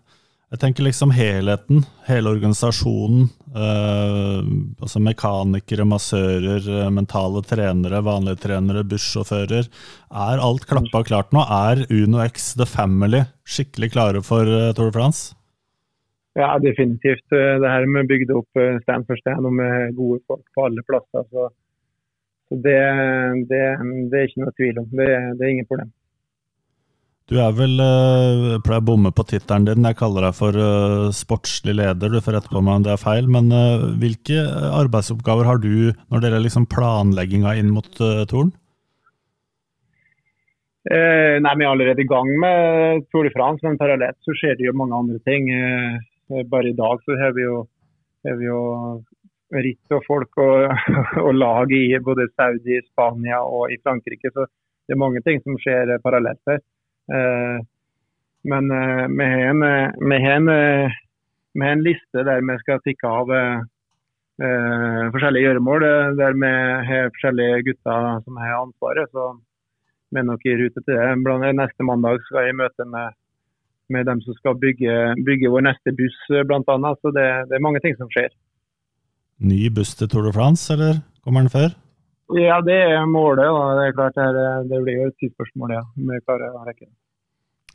Jeg tenker liksom helheten, hele organisasjonen. Eh, altså mekanikere, massører, eh, mentale trenere, vanlige trenere, bussjåfører. Er alt klappa klart nå? Er Uno X The Family skikkelig klare for eh, Tour de France? Ja, definitivt. Det her med bygd opp eh, stand for stand og med gode folk på alle plasser. Så, så det, det, det, er ikke noe tvil om. Det, det er ingen problem. Du er vel uh, pleier å bomme på tittelen din. Jeg kaller deg for uh, sportslig leder. Du får rette på meg om det er feil. Men uh, hvilke arbeidsoppgaver har du når det gjelder liksom planlegginga inn mot uh, Torn? Eh, nei, Vi er allerede i gang med Tour de France, men parallelt så skjer det jo mange andre ting. Eh, bare i dag så har vi jo, har vi jo ritt og folk og, og, lag i både Saudi, Spania og i Frankrike. Så det er mange ting som skjer parallelt her. Eh, men eh, vi har en, eh, liste der vi skal tikke av forskjellige gjøremål. Der vi har forskjellige gutter som har ansvaret. så vi er nok i rute til det. Blant annet neste mandag skal jeg i møte med, med dem som skal bygge, bygge vår neste buss, bl.a. Så det, det, er mange ting som skjer. Ny buss til Tour de France, eller kommer den før? Ja, det er målet. Da. Det er klart det, det blir jo et tidsspørsmål, ja. Om vi klarer å rekke det.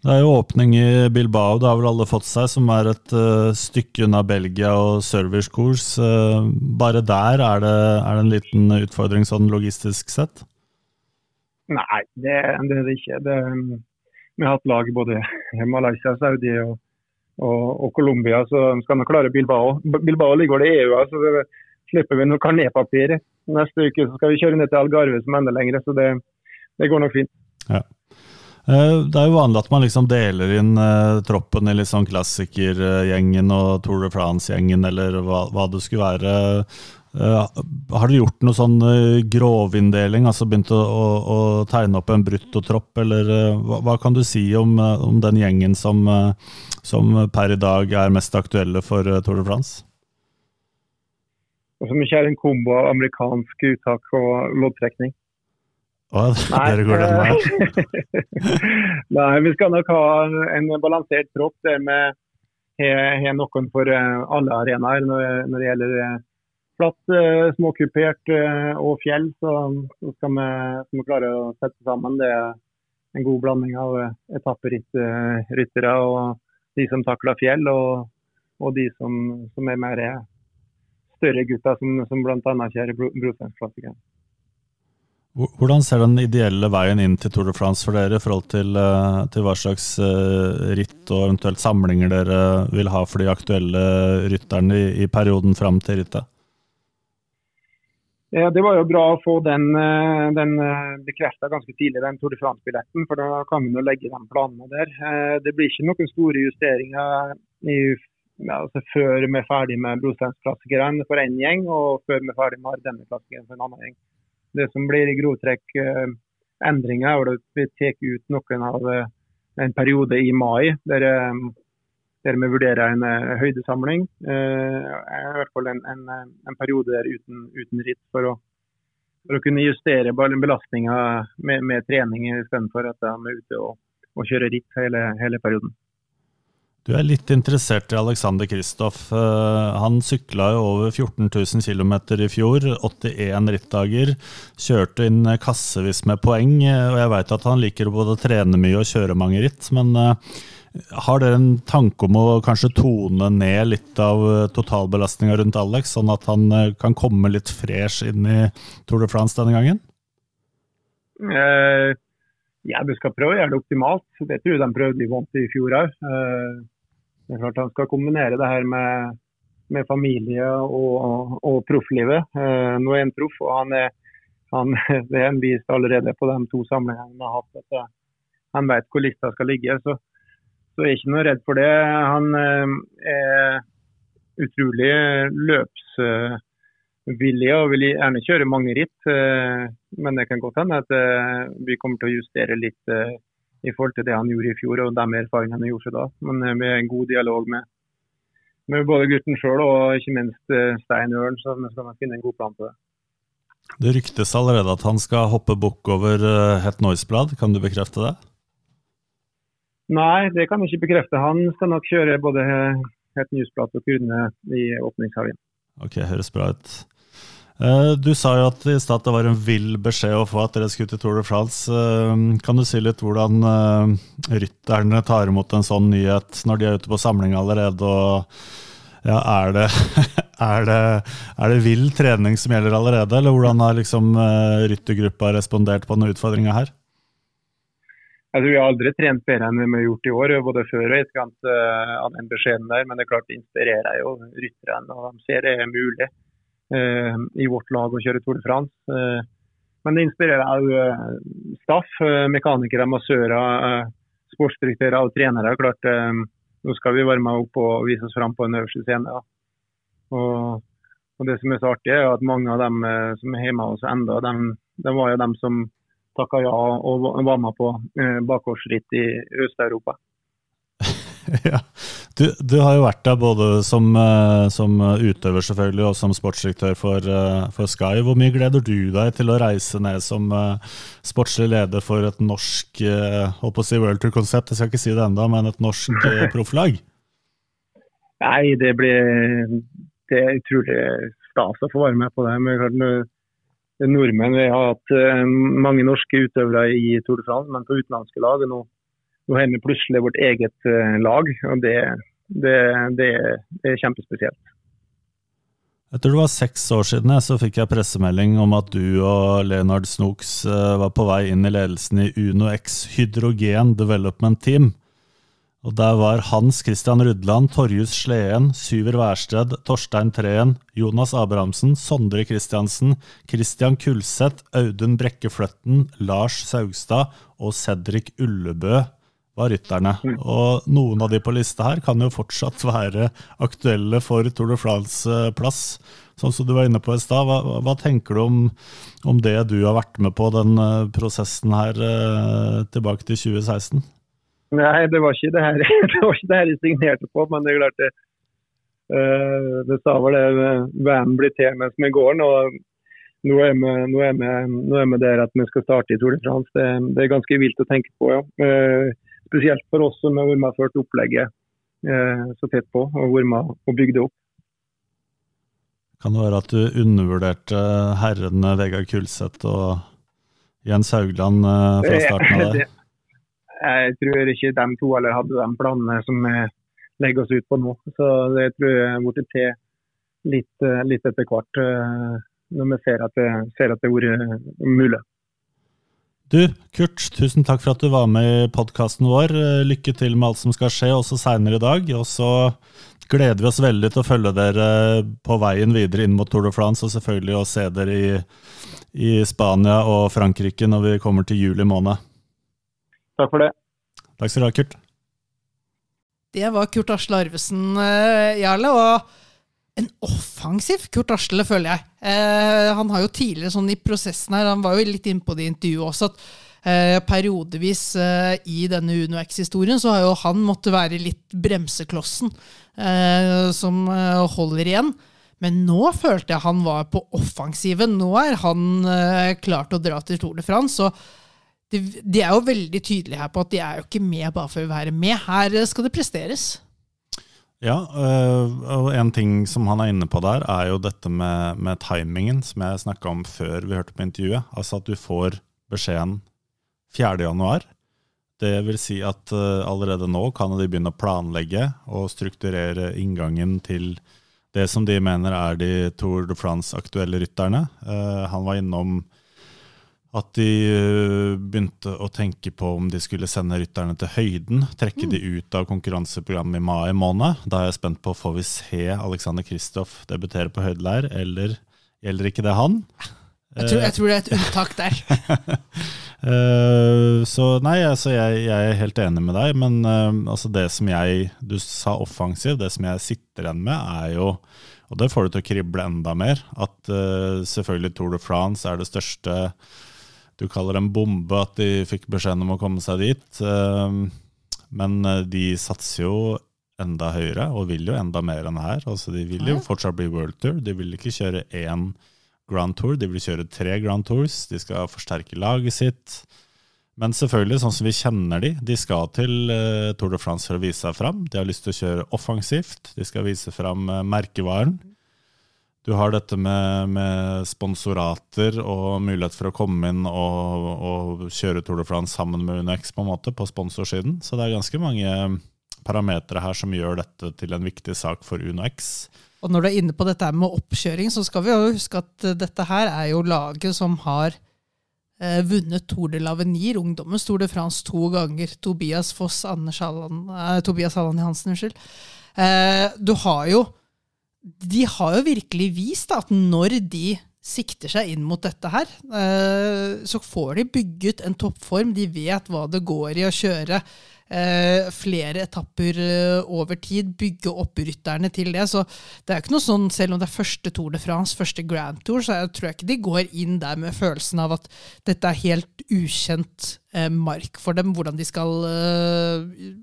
Det er jo åpning i Bilbao, det har vel alle fått seg, som er et uh, stykke unna Belgia og servicekurs. Uh, bare der er det, er det, en liten utfordring sånn logistisk sett? Nei, det, det er det ikke. Det, vi har hatt lag både i Malaysia, Saudi og, og, og Colombia, så skal vi klare Bilbao. Bilbao ligger det i EU, så det slipper vi noe karnetpapir. Neste uke så skal vi kjøre ned til Algarve som enda lengre, så det, det går nok fint. Ja. Eh, det er jo vanlig at man liksom deler inn uh, troppen i sånn klassikergjengen og Tour de France-gjengen, eller hva, hva, det skulle være. Uh, har dere gjort noe sånn grovinndeling, altså begynt å, å, å, tegne opp en bruttotropp, eller hva, hva, kan du si om, om den gjengen som, som, per i dag er mest aktuelle for Tour de France? Som ikke er en kombo av amerikansk uttak og loddtrekning. Å, dere går den veien? Nei, vi skal nok ha en balansert tropp der vi har noen for eh, alle arenaer. Når, det gjelder eh, flatt, eh, småkupert og fjell, så, så skal, vi, vi, klare å sette sammen det en god blanding av etapperyttere og de som takler fjell, og, og de som, som er mer større gutter som, som bl.a. kjører Brosteinsklassikeren. Hvordan ser den ideelle veien inn til Tour de France for dere i forhold til, eh, til, hva slags eh, ritt og eventuelt samlinger dere vil ha for de aktuelle rytterne i, i perioden fram til rittet? Ja, Det var jo bra å få den, eh, den bekrefta ganske tidlig, den Tour de France-billetten. For da kan vi nå legge de planene der. Det blir ikke noen store justeringer i altså før vi er ferdig med Brosteinsklassikerne for én gjeng, og før vi er ferdig med Ardenner-klassikeren for en annen gjeng. Det som blir i grovtrekk eh, endringer, er at vi tar ut noen av eh, en periode i mai der, eh, der vi vurderer en høydesamling. I hvert fall en, en, en periode der uten, uten ritt for å, for å, kunne justere belastninga med, med, trening istedenfor at de er ute og, og kjører ritt hele, hele, perioden. Du er litt interessert i Alexander Kristoff. Han sykla jo over 14 000 km i fjor, 81 rittdager. Kjørte inn kassevis med poeng, og jeg veit at han liker både å trene mye og kjøre mange ritt. Men har dere en tanke om å kanskje tone ned litt av eh, totalbelastninga rundt Alex, sånn at han eh, kan komme litt fresh inn i Tour de France denne gangen? Eh, ja, du skal prøve å gjøre det optimalt. Det tror jeg de prøvde i vondt i fjor òg. Det er klart Han skal kombinere det her med, med familie og, og profflivet. Eh, nå er han proff, og han er, han, det er en vist allerede på de to sammenhengene han har hatt. at Han vet hvor lista skal ligge. så så jeg er ikke noe redd for det. Han eh, er utrolig løpsvillig og vil gjerne kjøre mange ritt. Eh, men det kan godt hende at eh, vi kommer til å justere litt i forhold til det han gjorde i fjor og de erfaringene han gjorde seg da. Men vi har en god dialog med, med både gutten sjøl og ikke minst Stein Ørn, så skal finne en god plan på det. Det ryktes allerede at han skal hoppe bukk over Het Noisblad. Kan du bekrefte det? Nei, det kan jeg ikke bekrefte. Han skal nok kjøre både Het Newsblad og Kurne i åpningshelgen. Ok, høres bra ut. Eh, du sa jo at i stad det var en vill beskjed å få at dere skulle til Tour de France. Eh, kan du si litt hvordan eh, rytterne tar imot en sånn nyhet når de er ute på samling allerede? og ja, er det, er, det, er det vill trening som gjelder allerede, eller hvordan har liksom ryttergruppa respondert på denne utfordringa her? Altså, vi har aldri trent bedre enn vi har gjort i år, både før og etterkant av den beskjeden der. Men det er klart det inspirerer jo rytterne, og de ser det er mulig i vårt lag og kjøre Tour de France. Uh, men det inspirerer òg staff, mekanikere, massører, sportsdirektører og trenere. Klart, nå skal vi være med opp og vise oss fram på en øverste scene. Ja. Og, og, Det som er så artig, er at mange av dem som er hjemme hos oss ennå, de, de var jo dem som takka ja og var med på eh, bakgårdsritt i Øst-Europa. ja. Du, du, har jo vært der både som, eh, som, utøver selvfølgelig og som sportsdirektør for, eh, for, Sky. Hvor mye gleder du deg til å reise ned som sportslig leder for et norsk på å si World Tour-konsept? Jeg skal ikke si det enda, men et norsk profflag? Nei, det blir det er utrolig stas å få være med på det. Men nordmenn. Vi har hatt eh, mange norske utøvere i Tour de France, men på utenlandske lag. Nå, nå har vi plutselig vårt eget eh, lag, og det, det, det, er kjempespesielt. Etter det var seks år siden så fikk jeg pressemelding om at du og Leonard Snooks eh, var på vei inn i ledelsen i Uno X Hydrogen Development Team. Og der var Hans Christian Rudland, Torjus Sleen, Syver Wærsted, Torstein Treen, Jonas Abrahamsen, Sondre Kristiansen, Christian Kulseth, Audun Brekke Fløtten, Lars Saugstad og Cedric Ullebø var rytterne. Mm. Og noen av de på lista her kan jo fortsatt være aktuelle for Tour de France-plass. Sånn som du var inne på i stad. Hva, hva, tenker du om, om, det du har vært med på, den eh, prosessen her eh, tilbake til 2016? Nei, det var ikke det her, det var ikke det her jeg signerte på. Men det er klart det, uh, det sa vel det VM blir til mens vi går. Og nå er, vi, nå, er vi, nå er vi der at vi skal starte i Tour de France. Det, det er ganske vilt å tenke på. ja. Uh, spesielt for oss som har vært med og ført opplegget uh, så tett på og vært med og bygd det opp. Kan det være at du undervurderte herrene Vegard Kulseth og Jens Haugland fra starten av det? jeg tror ikke de to eller hadde de planene som vi legger oss ut på nå. Så det tror jeg har blitt til litt, eh, litt, etter hvert, eh, når vi ser at det, ser at det har vært mulig. Du, Kurt, tusen takk for at du var med i podkasten vår. Eh, lykke til med alt som skal skje, også seinere i dag. Og så gleder vi oss veldig til å følge dere på veien videre inn mot Tour de France, og selvfølgelig å se dere i, i Spania og Frankrike når vi kommer til juli måned. Takk for det. Takk skal du ha, Kurt. Det var Kurt Asle Arvesen, uh, Jarle. Og en offensiv Kurt Asle, føler jeg. Eh, han har jo tidligere sånn i prosessen her, han var jo litt inne på det intervjuet også, at Eh, periodevis eh, i denne Uno X-historien så har jo han måttet være litt bremseklossen eh, som eh, holder igjen. Men nå følte jeg han var på offensiven. Nå er han eh, klar til å dra til Tour de France. Så de, de er jo veldig tydelige her på at de er jo ikke med bare for å være med. Her skal det presteres. Ja, øh, og en ting som han er inne på der, er jo dette med, med timingen, som jeg snakka om før vi hørte på intervjuet. Altså at du får beskjeden 4. januar. Det vil si at øh, allerede nå kan de begynne å planlegge og strukturere inngangen til det som de mener er de Tour de France-aktuelle rytterne. Eh, han var innom at de eh, begynte å tenke på om de skulle sende rytterne til høyden. Trekke de ut av konkurranseprogrammet i mai måned. Da er jeg spent på får vi se Alexander Kristoff debutere på høydeleir, eller gjelder ikke det han? Jeg tror, jeg tror det er et unntak der. Eh, så nei, altså jeg, jeg, er helt enig med deg, men uh, altså det som jeg Du sa offensiv. Det som jeg sitter igjen med, er jo Og det får du til å krible enda mer. At uh, selvfølgelig Tour de France er det største Du kaller det en bombe at de fikk beskjeden om å komme seg dit. men de satser jo enda høyere, og vil jo enda mer enn her. Altså De vil jo fortsatt bli World Tour. De vil ikke kjøre én Grand Tour. De vil kjøre tre Grand Tours. De skal forsterke laget sitt. Men selvfølgelig, sånn som vi kjenner de, de skal til uh, Tour de France for å vise seg fram. De har lyst til å kjøre offensivt. De skal vise fram uh, merkevaren. Du har dette med, med, sponsorater og mulighet for å komme inn og, og kjøre Tour de France sammen med UNX på en måte, på sponsorsiden. Så det er ganske mange parametere her som gjør dette til en viktig sak for UNOX. Og når du er inne på dette med oppkjøring, så skal vi jo huske at eh, dette her er jo laget som har eh, vunnet Tour de l'Avenir, ungdommens Tour de France, to ganger. Tobias Foss, Anders Halland, eh, Tobias Halland Hansen, unnskyld. Eh, du har jo De har jo virkelig vist da, at når de sikter seg inn mot dette her, eh, så får de bygget en toppform. De vet hva det går i å kjøre eh, flere etapper eh, over tid, bygge opp rytterne til det. Så det er ikke noe sånn, selv om det er første Tour de France, første Grand Tour, så jeg tror jeg ikke de går inn der med følelsen av at dette er helt ukjent mark for dem, hvordan de skal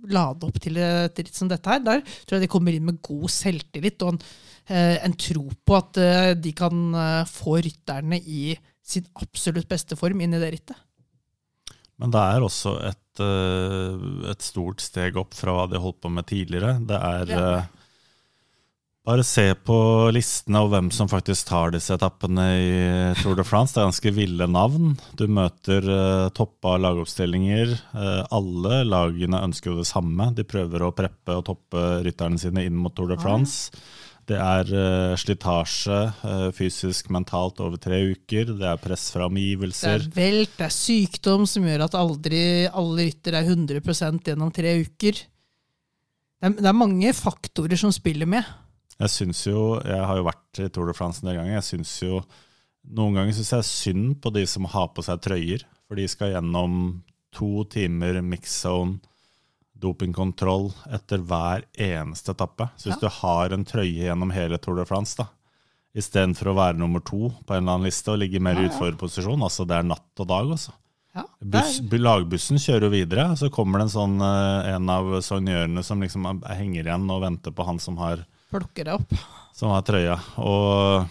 lade opp til et ritt som dette her. Der tror jeg de kommer inn med god selvtillit og en, en tro på at eh, de kan få rytterne i sin absolutt beste form inn i det rittet. Men det er også et, eh, et, stort steg opp fra hva de holdt på med tidligere. Det er ja. Eh, bare se på listene og hvem som faktisk tar disse etappene i Tour de France. Det er ganske ville navn. Du møter uh, toppa lagoppstillinger. Uh, alle lagene ønsker jo det samme. De prøver å preppe og toppe rytterne sine inn mot Tour de France. Ja. Det er uh, slitasje uh, fysisk, mentalt over tre uker. Det er press fra omgivelser. Det er velt, det er sykdom som gjør at aldri alle ryttere er 100% gjennom tre uker. Det er, det er, mange faktorer som spiller med. Jeg syns jo, jeg har jo vært i Tour de France en del ganger. jeg synes jo, Noen ganger syns jeg synd på de som har på seg trøyer. For de skal gjennom to timer mix zone dopingkontroll etter hver eneste etappe. Så hvis ja. du har en trøye gjennom hele Tour de France, da, istedenfor å være nummer to på en eller annen liste og ligge mer i ja, ja. altså det er natt og dag, altså. Ja, Buss, lagbussen kjører jo videre, så kommer det en sånn eh, en av sognørene som liksom henger igjen og venter på han som har Plukker det opp. Som har trøya. Og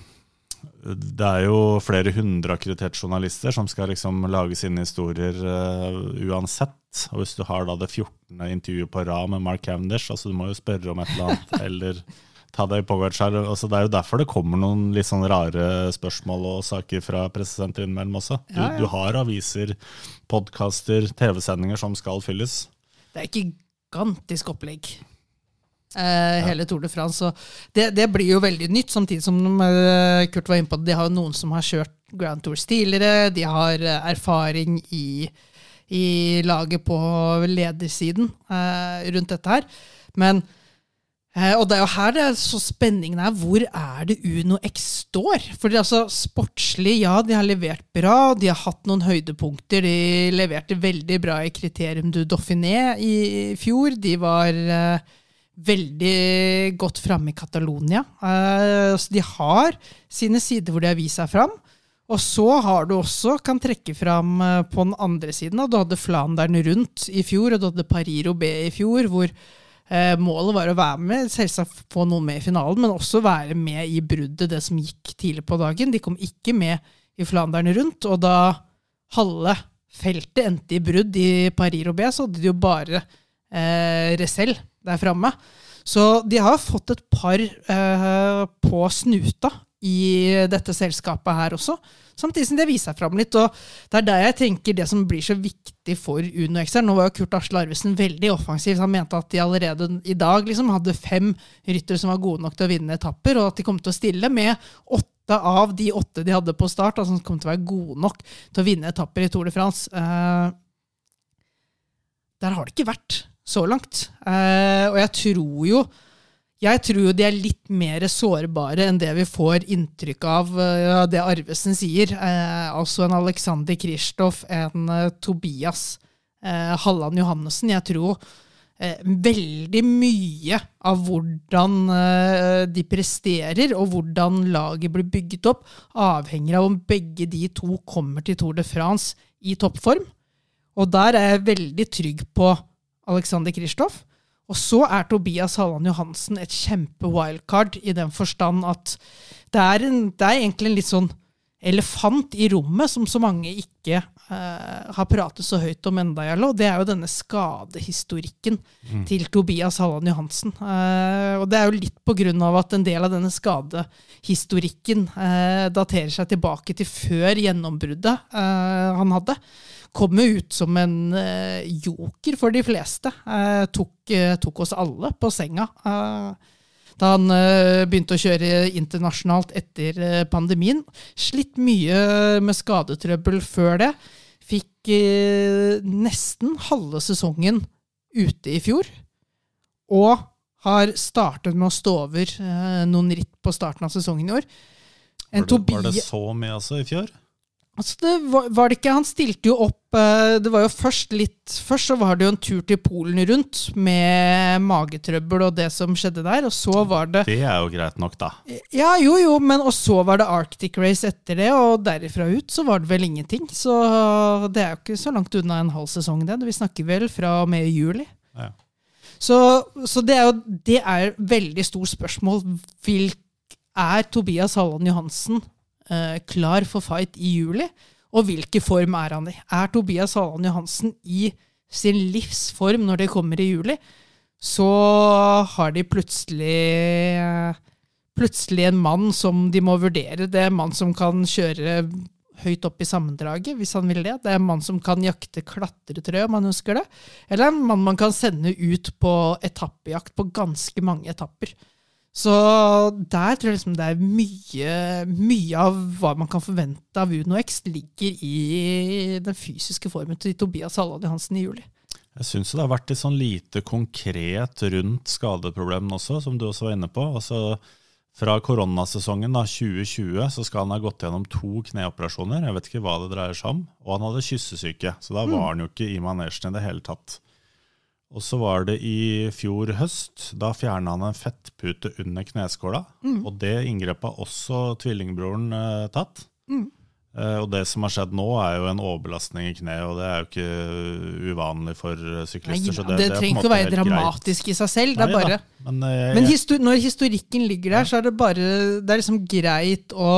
det er jo flere hundre akkrediterte journalister som skal liksom lage sine historier uh, uansett. Og hvis du har da det 14. intervjuet på rad med Mark Cavendish, altså du må jo spørre om et eller annet, eller ta deg i Pogacar. Altså, det er jo derfor det kommer noen litt sånn rare spørsmål og saker fra pressesenteret innimellom også. Du, ja, ja. du har aviser, podkaster, TV-sendinger som skal fylles. Det er gigantisk opplegg. Eh, hele Tour de France. Det, det, blir jo veldig nytt, samtidig som uh, Kurt var inne på det. De har jo noen som har kjørt Grand Tours tidligere. De har uh, erfaring i, i laget på ledersiden rundt dette her. Men og det er jo her det er så spenningen er. Hvor er det Uno X står? For altså, sportslig, ja, de har levert bra. De har hatt noen høydepunkter. De leverte veldig bra i Kriterium du Dauphiné i fjor. De var veldig godt framme i Catalonia. Uh, de har sine sider hvor de har vist seg fram. Og så har du også, kan trekke fram eh, på den andre siden, du hadde Flandern rundt i fjor, og du hadde Pariro B i fjor, hvor eh, målet var å være med, selvsagt få noen med i finalen, men også være med i bruddet, det som gikk tidlig på dagen. De kom ikke med i Flandern rundt, og da halve feltet endte i brudd i Pariro B, så hadde de jo bare eh, Resell der framme. Så de har fått et par eh, på snuta i dette selskapet her også. Samtidig som det viser seg fram litt. og Det er der jeg tenker det som blir så viktig for Uno X her. Nå var jo Kurt Asle Arvesen veldig offensiv. Han mente at de allerede i dag liksom hadde fem ryttere som var gode nok til å vinne etapper, og at de kom til å stille med åtte av de åtte de hadde på start, altså som kom til å være gode nok til å vinne etapper i Tour de France. Eh, der har det ikke vært så langt. Eh, og jeg tror jo jeg tror jo de er litt mer sårbare enn det vi får inntrykk av uh, det Arvesen sier. Uh, altså en Alexander Kristoff, en uh, Tobias Halland Johannessen. Jeg tror veldig mye av hvordan de presterer, og hvordan laget blir bygget opp, avhenger av om begge de to kommer til Tour de France i toppform. Og der er jeg veldig trygg på Alexander Kristoff. Og så er Tobias Halland Johansen et kjempe-wildcard i den forstand at det er, en, det er, egentlig en litt sånn elefant i rommet som så mange ikke uh, har pratet så høyt om enda, og det er jo denne skadehistorikken mm. til Tobias Halland Johansen. Uh, og det er jo litt på grunn av at en del av denne skadehistorikken uh, daterer seg tilbake til før gjennombruddet han hadde kommer ut som en uh, joker for de fleste. Uh, tok, uh, tok, oss alle på senga da han begynte å kjøre internasjonalt etter pandemien. Slitt mye med skadetrøbbel før det. Fikk nesten halve sesongen ute i fjor. Og har startet med å stå over noen ritt på starten av sesongen i år. Var det, var det så mye altså i fjor? Altså det var, var, det ikke Han stilte jo opp eh, Det var jo først litt Først så var det jo en tur til Polen rundt med magetrøbbel og det som skjedde der, og så var det Det er jo greit nok, da. Ja, jo, jo, men og så var det Arctic Race etter det, og derifra ut så var det vel ingenting. Så det er jo ikke så langt unna en halv sesong, det. Vi snakker vel fra og med juli. Ja. Så, så, det er jo det er veldig stort spørsmål. Hvilk er Tobias Halland Johansen klar for fight i juli. Og hvilken form er han i? Er Tobias Halland Johansen i sin livsform når det kommer i juli, så har de plutselig plutselig en mann som de må vurdere. Det er en mann som kan kjøre høyt opp i sammendraget, hvis han vil det. Det er en mann som kan jakte klatretrø, om han ønsker det. Eller en mann man kan sende ut på etappejakt på ganske mange etapper. Så der tror jeg liksom det er mye, mye av hva man kan forvente av Uno X, ligger i den fysiske formen til Tobias Halland Johansen i juli. Jeg syns det har vært litt sånn lite konkret rundt skadeproblemene også, som du også var inne på. Altså, fra koronasesongen da, 2020 så skal han ha gått gjennom to kneoperasjoner. Jeg vet ikke hva det dreier seg om. Og han hadde kyssesyke, så da mm. var han jo ikke i manesjen i det hele tatt. Og så var det i fjor høst. Da fjerna han en fettpute under kneskåla. Mm. Og det inngrepet har også tvillingbroren eh, tatt. Mm. Eh, og det som har skjedd nå, er jo en overbelastning i kneet, og det er jo ikke uvanlig for syklister. Nei, det, det, det trenger ikke å være dramatisk greit. i seg selv. Nei, bare, men, uh, jeg, men histor når historikken ligger der, ja. så er det bare Det er liksom greit å,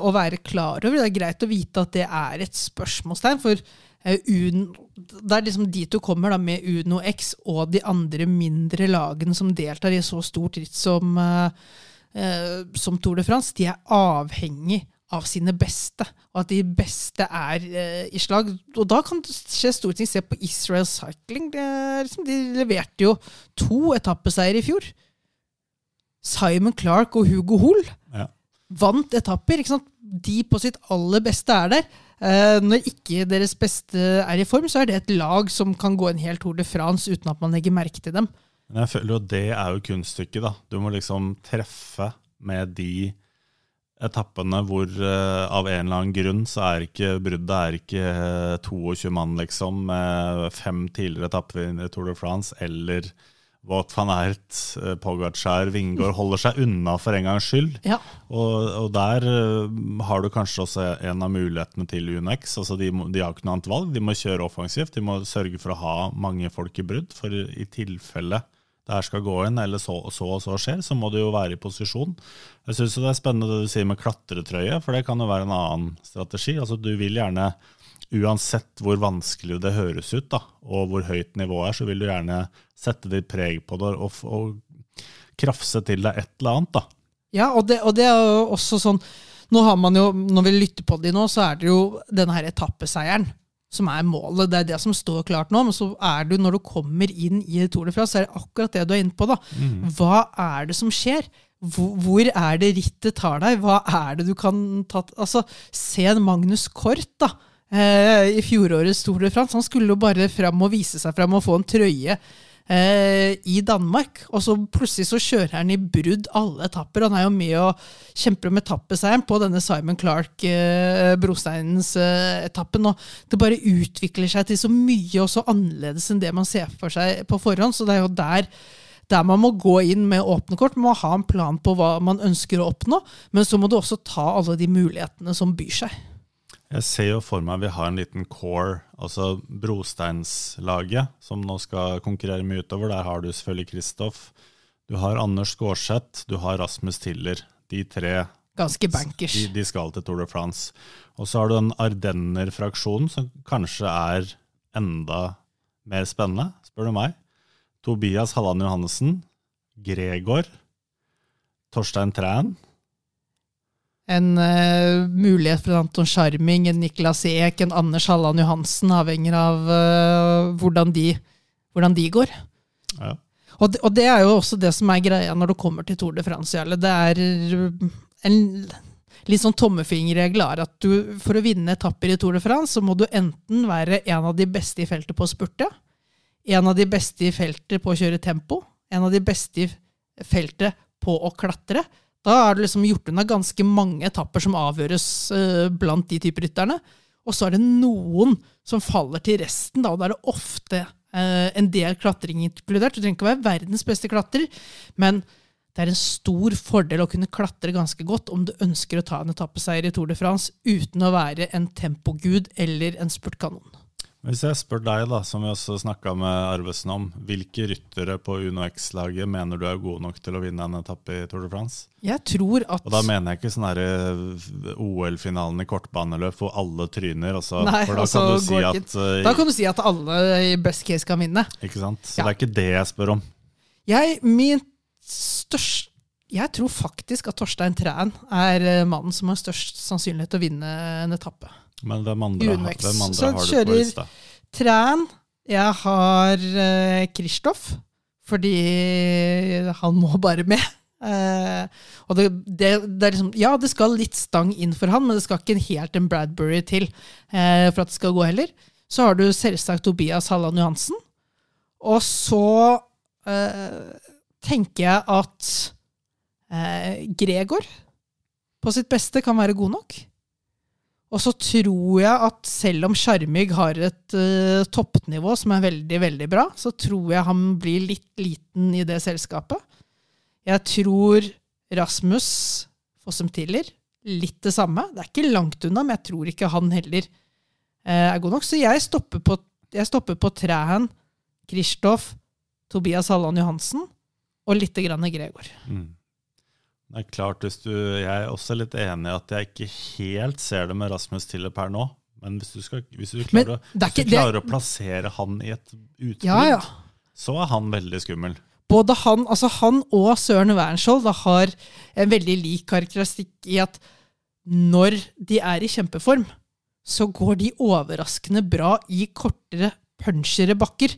å være klar over. Det er greit å vite at det er et spørsmålstegn. for Eh, det er liksom de to kommer da med Uno X og de andre mindre lagene som deltar i så stort ritt som, uh, som Tour de France. De er avhengig av sine beste, og at de beste er uh, i slag. Og da kan det skje store ting. Se på Israel Cycling. Liksom, de leverte jo to etappeseier i fjor. Simon Clark og Hugo Hoel ja. vant etapper. De på sitt aller beste er der. Uh, når ikke deres beste er i form, så er det et lag som kan gå en hel Tour de France uten at man legger merke til dem. Men jeg føler jo det er jo kunststykket. da. Du må liksom treffe med de etappene hvor uh, av en eller annen grunn så er ikke bruddet er ikke uh, 22 mann, liksom, med fem tidligere etapper i Tour de France, eller Wout van Ert, eh, Pogacar, Vingård holder seg unna for en gangs skyld. Ja. Og, og der eh, har du kanskje også en av mulighetene til UNX. Altså de, må- de har ikke noe annet valg. De må kjøre offensivt. De må sørge for å ha mange folk i brudd. For i tilfelle det her skal gå inn, eller så, så og så skjer, så må du jo være i posisjon. Jeg syns det er spennende det du sier med klatretrøye, for det kan jo være en annen strategi. Altså Du vil gjerne, uansett hvor vanskelig det høres ut, da, og hvor høyt nivået er, så vil du gjerne sette ditt preg på det og, og krafse til deg et eller annet. da. Ja, og det, og det er jo også sånn Nå har man jo, når vi lytter på de nå, så er det jo denne her etappeseieren som er målet. Det er det som står klart nå. Men så er du, når du kommer inn i Tour de France, så er det akkurat det du er inne på. da. Hva er det som skjer? Hvor, hvor er det rittet tar deg? Hva er det du kan ta Altså, se en Magnus Kort, da. Eh, I fjorårets Tour de France. Han skulle jo bare fram og vise seg fram og få en trøye eh, i Danmark. Og så plutselig så kjører han i brudd alle etapper. Han er jo med og kjemper om etappeseieren på denne Simon Clark eh, brosteinens eh. Og det bare utvikler seg til så mye og så annerledes enn det man ser for seg på forhånd. Så det er jo der der man må gå inn med åpne kort, man må ha en plan på hva man ønsker å oppnå, men så må du også ta alle de mulighetene som byr seg. Jeg ser jo for meg vi har en liten core, altså brosteinslaget, som nå skal konkurrere mye utover. Der har du selvfølgelig Kristoff, du har Anders Skårseth, du har Rasmus Tiller. De tre Ganske bankers. de, de skal til Tour de France. Og så har du den Ardenner-fraksjonen, som kanskje er enda mer spennende, spør du meg. Tobias Halland Johannessen, Gregor, Torstein Træn. En uh, mulighet for en Anton Charming, en Niklas Eek, en Anders Halland Johansen, avhengig av uh, hvordan, de, hvordan de går. Ja. Og det, og det er jo også det som er greia når det kommer til Tour de France. Jarle. Det er en litt sånn tommefingerregel er at du, for å vinne etapper i Tour de France, så må du enten være en av de beste i feltet på å spurte, en av de beste i feltet på å kjøre tempo, en av de beste i feltet på å klatre. Da er det liksom gjort unna ganske mange etapper som avgjøres eh, blant de typer rytterne. Og så er det noen som faller til resten, da, og da er det ofte eh, en del klatring inkludert. Du trenger ikke å være verdens beste klatrer, men det er en stor fordel å kunne klatre ganske godt om du ønsker å ta en etappeseier i Tour de France uten å være en tempogud eller en spurtkanon. Hvis jeg spør deg, da, som vi også snakka med Arvesen om, hvilke ryttere på Uno X-laget mener du er gode nok til å vinne en etappe i Tour de France? Jeg tror at Og da mener jeg ikke sånn herre OL-finalen i kortbaneløp hvor alle tryner. Altså, Nei, for da altså, kan du si at eh, Da kan du si at alle i best case kan vinne. Ikke sant? Så Ja. det er ikke det jeg spør om. Jeg, min største jeg tror faktisk at Torstein Træn er eh, mannen som har størst sannsynlighet til å vinne en etappe. Men hvem andre, hvem andre Så har du kjører- på lista? Træn. Jeg har uh, Kristoff, fordi han må bare med. Uh, og det, det, det er liksom, ja, det skal litt stang inn for han, men det skal ikke en helt en Bradbury til uh, for at det skal gå heller. Så har du selvsagt Tobias Halland Johansen. Og så eh, tenker jeg at eh, Gregor på sitt beste kan være god nok. Og så tror jeg at selv om Sjarmig har et uh, toppnivå som er veldig, veldig bra, så tror jeg han blir litt liten i det selskapet. Jeg tror Rasmus Fossum Tiller litt det samme. Det er ikke langt unna, men jeg tror ikke han heller uh, er god nok. Så jeg stopper på, jeg stopper på Træhen, Kristoff, Tobias Halland Johansen og lite grann Gregor. Mm. Det er klart, hvis du, Jeg er også litt enig i at jeg ikke helt ser det med Rasmus Tiller per nå. Men hvis du, skal, hvis du, klarer, å, hvis du klarer det- å plassere han i et utbrudd, Ja, ja. så er han veldig skummel. både han, altså han og Søren Wernskjold har en veldig lik karakteristikk i at når de er i kjempeform, så går de overraskende bra i kortere, punchere bakker.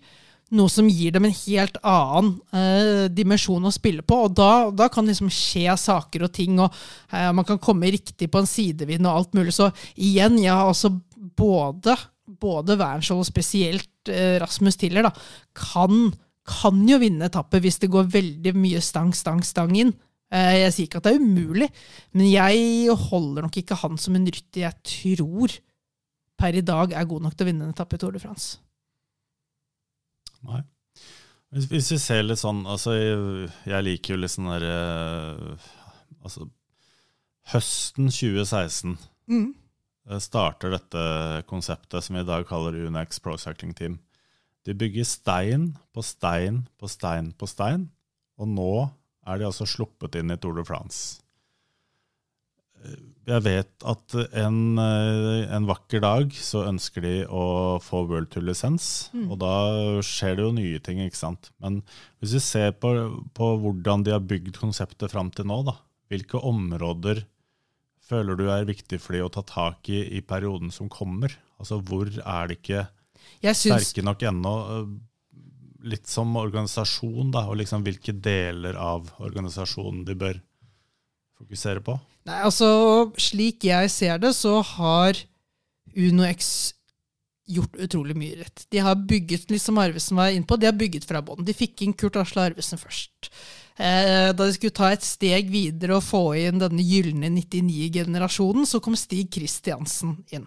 Noe som gir dem en helt annen eh, dimensjon å spille på. Og da, da kan liksom skje saker og ting, og eh, man kan komme riktig på en sidevind og alt mulig. Så igjen, ja, altså både, både Wernskjold og spesielt eh, Rasmus Tiller da, kan kan jo vinne etappe hvis det går veldig mye stang, stang, stang inn. Eh, Jeg sier ikke at det er umulig, men jeg holder nok ikke han som en rytter jeg tror per i dag er god nok til å vinne en etappe i Tour de France. Nei. Hvis, hvis vi ser litt sånn altså Jeg, jeg liker jo litt sånn derre Altså Høsten 2016 Mm. eh, starter dette konseptet som vi i dag kaller Unex Pro Cycling Team. De bygger stein på stein på stein på stein, og nå er de altså sluppet inn i Tour de France. Jeg vet at en, eh, en vakker dag så ønsker de å få World Tour-lisens, og da skjer det jo nye ting, ikke sant. Men hvis vi ser på, på hvordan de har bygd konseptet fram til nå, da, hvilke områder føler du er viktig for de å ta tak i i perioden som kommer? Altså hvor er det ikke syns sterke nok ennå? Litt som organisasjon, da, og liksom hvilke deler av organisasjonen de bør fokusere på? Nei, altså, slik jeg ser det, så har UnoX gjort utrolig mye rett. De har bygget, liksom Arvesen var inne på, de har bygget fra bånn. De fikk inn Kurt Asle Arvesen først. Eh, da de skulle ta et steg videre og få inn denne gylne 99-generasjonen, så kom Stig Kristiansen inn.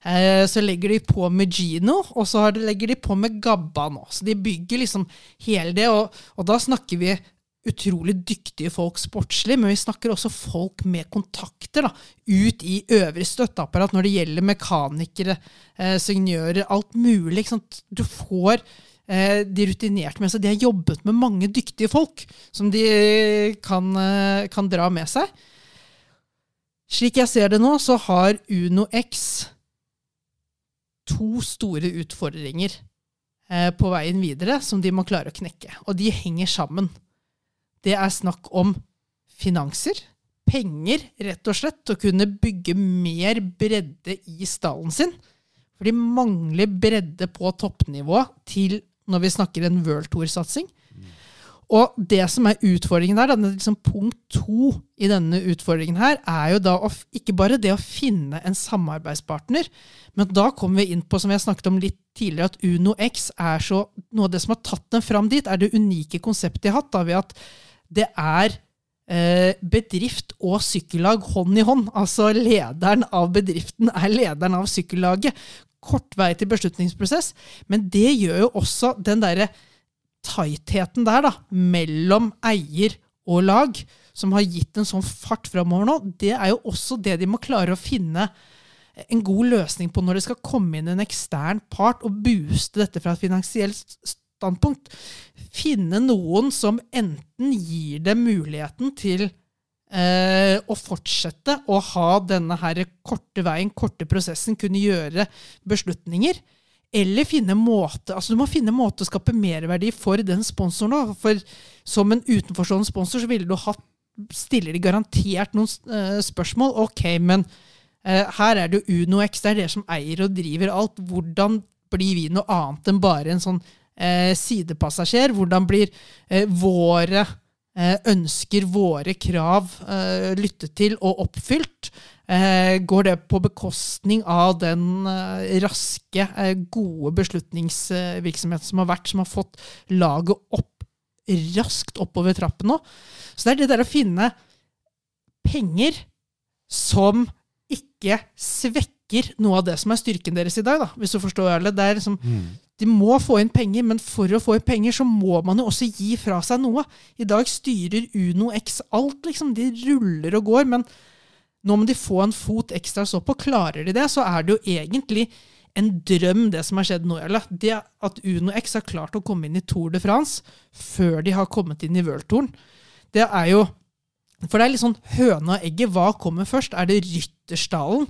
Eh, så legger de på med Gino, og så legger de på med Gabba nå. Så de bygger liksom hele det, og, og da snakker vi utrolig dyktige folk sportslig, men vi snakker også folk med kontakter da, ut i øvrig støtteapparat når det gjelder mekanikere, eh, signører, alt mulig. Du får eh, de rutinerte med seg. De har jobbet med mange dyktige folk som de kan, eh, kan dra med seg. Slik jeg ser det nå, så har Uno X to store utfordringer eh, på veien videre som de må klare å knekke. Og de henger sammen. Det er snakk om finanser, penger, rett og slett, til å kunne bygge mer bredde i stallen sin. For de mangler bredde på toppnivå til når vi snakker en World Tour-satsing. Og det som er utfordringen der, denne liksom punkt to i denne utfordringen her, er jo da å, ikke bare det å finne en samarbeidspartner, men da kommer vi inn på, som har snakket om litt tidligere, at Uno X er så Noe av det som har tatt dem fram dit, er det unike konseptet de har hatt, da, ved at det er eh, bedrift og sykkellag hånd i hånd. Altså lederen av bedriften er lederen av sykkellaget. Kort vei til beslutningsprosess, men det gjør jo også den derre tightheten der, da, mellom eier og lag, som har gitt en sånn fart framover nå, det er jo også det de må klare å finne en god løsning på når det skal komme inn en ekstern part og booste dette fra et finansielt standpunkt. Finne noen som enten gir dem muligheten til eh, å fortsette å ha denne her korte veien, korte prosessen, kunne gjøre beslutninger. Eller finne måte, altså du må finne måte å skape merverdi for den sponsoren òg. For som en utenforstående sponsor så ville du hatt Stiller de garantert noen eh, spørsmål? Ok, men eh, her er det jo UnoX, det er dere som eier og driver alt. Hvordan blir vi noe annet enn bare en sånn eh, sidepassasjer? Hvordan blir eh, våre eh, ønsker, våre krav eh, lyttet til og oppfylt? Går det på bekostning av den raske, gode beslutningsvirksomheten som har vært, som har fått laget opp raskt oppover trappen nå? Så det er det der å finne penger som ikke svekker noe av det som er styrken deres i dag, da, hvis du forstår Jarle. Det er liksom, De må få inn penger, men for å få inn penger så må man jo også gi fra seg noe. I dag styrer Uno X alt, liksom. De ruller og går, men nå må de få en fot ekstra så på. Klarer de det, så er det jo egentlig en drøm, det som har skjedd nå. Eller? Det at Uno X har klart å komme inn i Tour de France før de har kommet inn i World-touren, det er jo For det er litt sånn høna og egget. Hva kommer først? Er det rytterstallen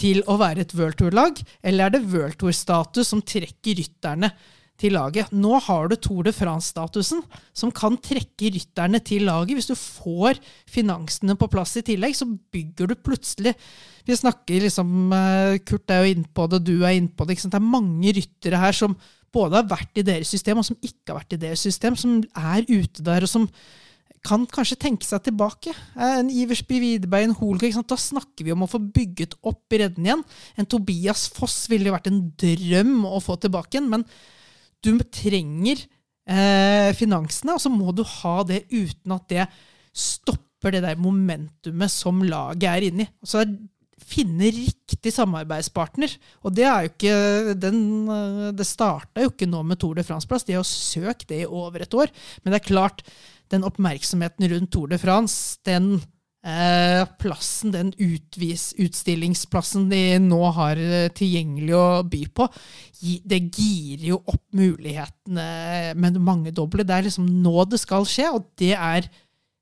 til å være et World Tour-lag, eller er det World Tour-status som trekker rytterne til laget? Nå har du Tour de France-statusen, som kan trekke rytterne til laget. Hvis du får finansene på plass i tillegg, så bygger du plutselig Vi snakker liksom eh, Kurt er jo inne på det, du er inne på det. Det er mange ryttere her som både har vært i deres system, og som ikke har vært i deres system, som er ute der, og som kan kanskje tenke seg tilbake. Eh, En Iversby Widerberg, en Holger, da snakker vi om å få bygget opp bredden igjen. En Tobias Foss ville jo vært en drøm å få tilbake igjen, men du trenger eh, finansene, og så må du ha det uten at det stopper det der momentumet som laget er inni. Så finne riktig samarbeidspartner. Og det er jo ikke den, eh, Det starta jo ikke nå med Tour de France-plass, de har søkt det i over et år. Men det er klart, den oppmerksomheten rundt Tour de France, den eh, plassen, den utvis, utstillingsplassen de nå har eh, tilgjengelig å by på, det girer jo opp mulighetene med mangedoble. Det er liksom nå det skal skje, og det er,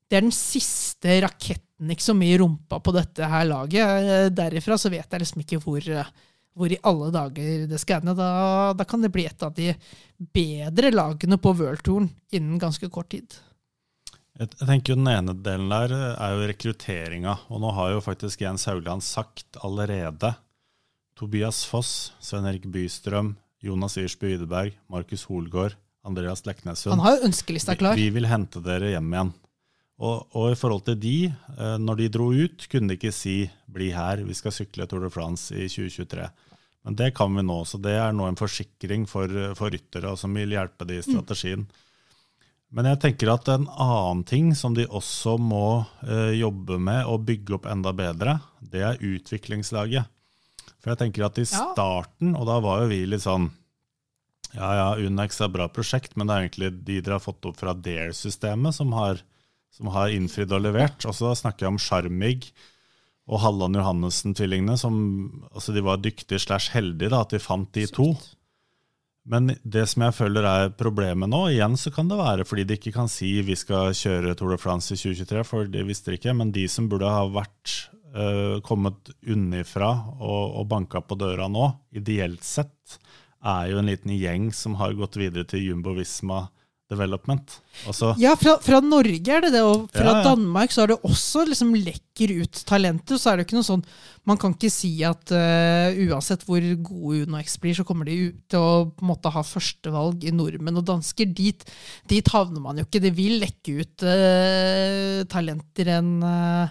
det er den siste raketten liksom i rumpa på dette her laget. Eh, Derifra så vet jeg liksom ikke hvor, eh, hvor i alle dager det skal ende. Da, da kan det bli et av de bedre lagene på World-touren innen ganske kort tid. Jeg jeg tenker jo Den ene delen der er jo rekrutteringa. Og nå har jo faktisk Jens Haugland sagt allerede Tobias Foss, Svein Erik Bystrøm, Jonas Irsby Ydeberg, Markus Holgaard, Andreas Leknessund. Han har jo ønskelista klar. Vi, vi vil hente dere hjem igjen. Og, og i forhold til de, eh, når de dro ut, kunne de ikke si 'bli her, vi skal sykle Tour de France i 2023'. Men det kan vi nå, så det er nå en forsikring for, for ryttere som vil hjelpe de i strategien. Men jeg tenker at en annen ting som de også må eh, jobbe med og bygge opp enda bedre, det er utviklingslaget. For jeg tenker at i starten, og da var jo vi litt sånn ja, ja, Unex er et bra prosjekt, men det er egentlig de dere har fått opp fra Dare-systemet som har, som har innfridd og levert. Og så snakker jeg om Charmig og Halland Johannessen-tvillingene, som altså de var dyktige slash heldige da, at de fant de to. Men det som jeg føler er problemet nå, igjen så kan det være fordi de ikke kan si vi skal kjøre Tour de France i 2023, for det visste de ikke. Men de som burde ha vært uh, kommet unnifra og, og banka på døra nå, ideelt sett, er jo en liten gjeng som har gått videre til Jumbo Visma Development. Altså, Ja, fra, fra Norge er det det, og fra Ja, ja. Danmark så er det også liksom lekker ut talenter. Så er det jo ikke noe sånn Man kan ikke si at uh, uansett hvor gode UnoX blir, så kommer de ut til å på en måte ha førstevalg i nordmenn og dansker. Dit, dit havner man jo ikke. Det vil lekke ut uh, talenter enn uh,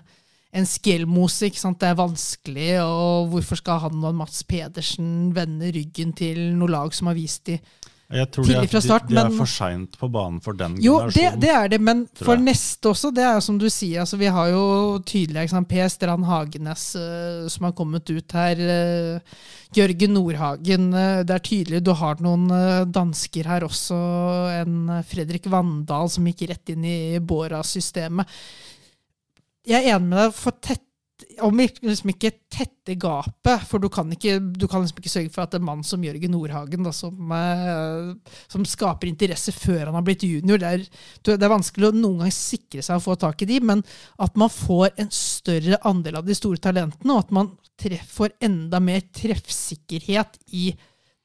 en ikke sant? Det er vanskelig, og hvorfor skal han og Mats Pedersen vende ryggen til noe lag som har vist de jeg tror de er, tidlig fra start, de, de er men- for seint på banen for den Jo, det, generasjonen. det er det, men for neste også, det er jo som du sier, altså vi har jo tydelig eksempler. Per Strand Hagenes uh, som har kommet ut her, Uh, Jørgen Nordhagen, Uh, det er tydelig du har noen dansker her også, en Fredrik Vandal som gikk rett inn i Bora-systemet. Jeg er enig med deg, for tett om vi liksom ikke tette gapet, for du kan, ikke, du kan liksom ikke sørge for at en mann som Jørgen Nordhagen, da, som, eh, som skaper interesse før han har blitt junior, det er, det er vanskelig å noen gang sikre seg å få tak i de, men at man får en større andel av de store talentene, og at man får enda mer treffsikkerhet i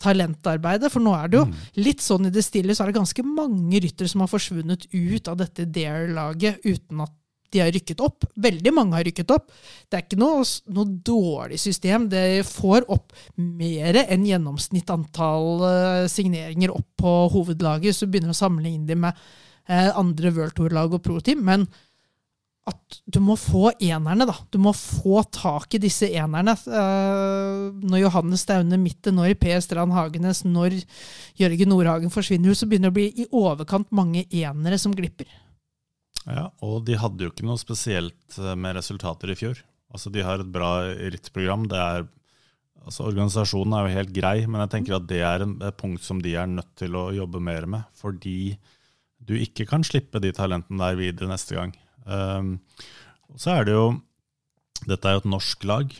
talentarbeidet. For nå er det jo litt sånn i det stille, så er det ganske mange ryttere som har forsvunnet ut av dette Dare-laget uten at de har rykket opp. Veldig mange har rykket opp. Det er ikke noe, noe dårlig system. Det får opp mer enn gjennomsnitt antall eh, signeringer opp på hovedlaget, så begynner å sammenligne dem med eh, andre World Tour-lag og pro-team. Men at du må få enerne, da. Du må få tak i disse enerne. Eh, når Johannes Staune Mitte, når Per Strand Hagenes, når Jørgen Nordhagen forsvinner, så begynner det å bli i overkant mange enere som glipper. Ja, og de hadde jo ikke noe spesielt eh, med resultater i fjor. Altså, De har et bra rittprogram. Det er, altså, organisasjonen er jo helt grei, men jeg tenker at det er en, et punkt som de er nødt til å jobbe mer med. Fordi du ikke kan slippe de talentene der videre neste gang. Um, så er det jo Dette er jo et norsk lag.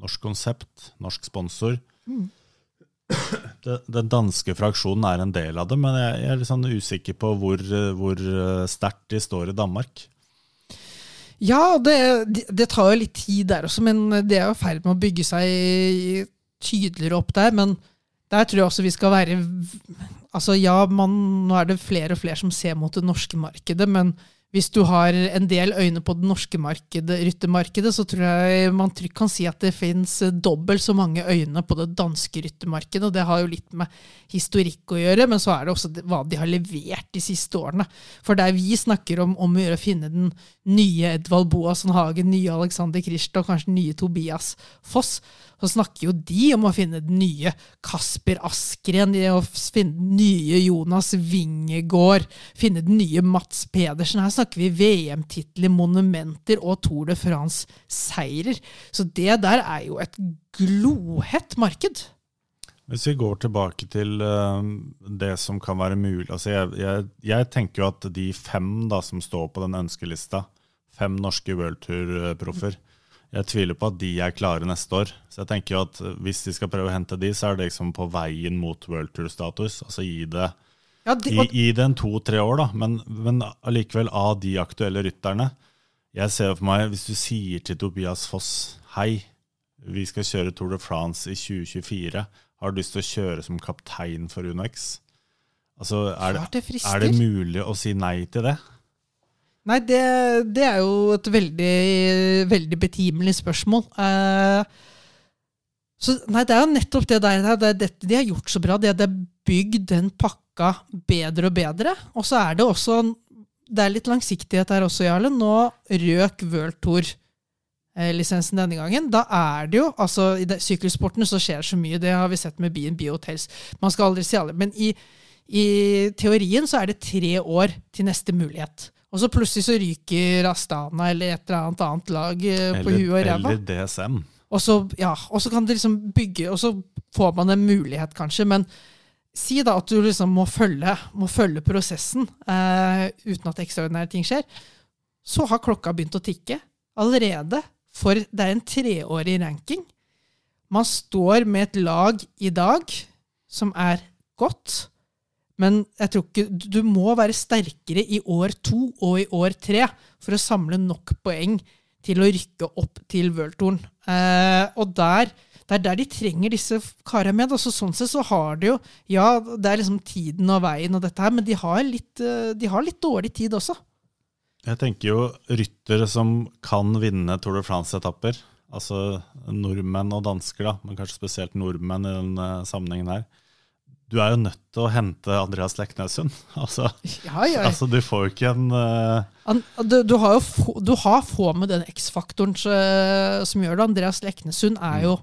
Norsk konsept, norsk sponsor. Det, den danske fraksjonen er en del av det, men jeg, jeg er litt sånn usikker på hvor, hvor eh, sterkt de står i Danmark. Ja, det- det tar jo litt tid der også, men det er jo i ferd med å bygge seg tydeligere opp der. Men der tror jeg også vi skal være Altså ja, man, nå er det flere og flere som ser mot det norske markedet, men hvis du har en del øyne på det norske markedet, ryttermarkedet, så tror jeg man trygt kan si at det fins dobbelt så mange øyne på det danske ryttermarkedet. Og det har jo litt med historikk å gjøre, men så er det også hva de har levert de siste årene. For der vi snakker om, om å gjøre å finne den nye Edvald Boasson Hagen, nye Alexander Kricht og kanskje nye Tobias Foss, så snakker jo de om å finne den nye Kasper Askren, å finne den nye Jonas Wingegård, finne den nye Mats Pedersen. Her snakker vi VM-titler, monumenter og Tour de France-seirer. Så det der er jo et glohett marked. Hvis vi går tilbake til uh, det som kan være mulig altså jeg, jeg, jeg, tenker jo at de fem da, som står på den ønskelista, fem norske worldtour-proffer, jeg tviler på at de er klare neste år. Så jeg tenker jo at hvis de skal prøve å hente de, så er det liksom på veien mot World Tour-status. Altså gi det, Ja, de, og, gi det en to-tre år, da. Men, men allikevel, av de aktuelle rytterne Jeg ser for meg, hvis du sier til Tobias Foss Hei, vi skal kjøre Tour de France i 2024. Har du lyst til å kjøre som kaptein for UnoX? Altså, er det er det mulig å si nei til det? Nei, det, det er jo et veldig, veldig betimelig spørsmål. Eh, så nei, det er jo nettopp det der. Det det, de har gjort så bra. De har bygd den pakka bedre og bedre. Og så er det også Det er litt langsiktighet her også, Jarle. Nå røk World Tour-lisensen denne gangen. Da er det jo altså I sykkelsporten så skjer det så mye. Det har vi sett med BNB Hotels. Man skal aldri si alle. Men i, i teorien så er det tre år til neste mulighet. Og så plutselig så ryker Astana eller et eller annet annet lag eh, på huet og ræva. eller DSM? Og så, ja, og så kan det liksom bygge, og så får man en mulighet, kanskje. Men si da at du liksom må følge, må følge prosessen eh, uten at ekstraordinære ting skjer. Så har klokka begynt å tikke allerede, for det er en treårig ranking. Man står med et lag i dag som er godt, men jeg tror ikke, du må være sterkere i år to og i år tre for å samle nok poeng til å rykke opp til Worldtouren. Eh, og der, det er der de trenger disse karene med. Altså, sånn sett så har de jo Ja, det er liksom tiden og veien og dette her, men de har litt, eh, de har litt dårlig tid også. Jeg tenker jo ryttere som kan vinne Tour de France-etapper. Altså nordmenn og dansker, da, men kanskje spesielt nordmenn i den eh, sammenhengen her. Du er jo nødt til å hente Andreas Leknessund. Altså, Ja, ja. altså, du får jo ikke en uh... Du, du har jo få, du har få med den X-faktoren så- som gjør det. Andreas Leknesund er jo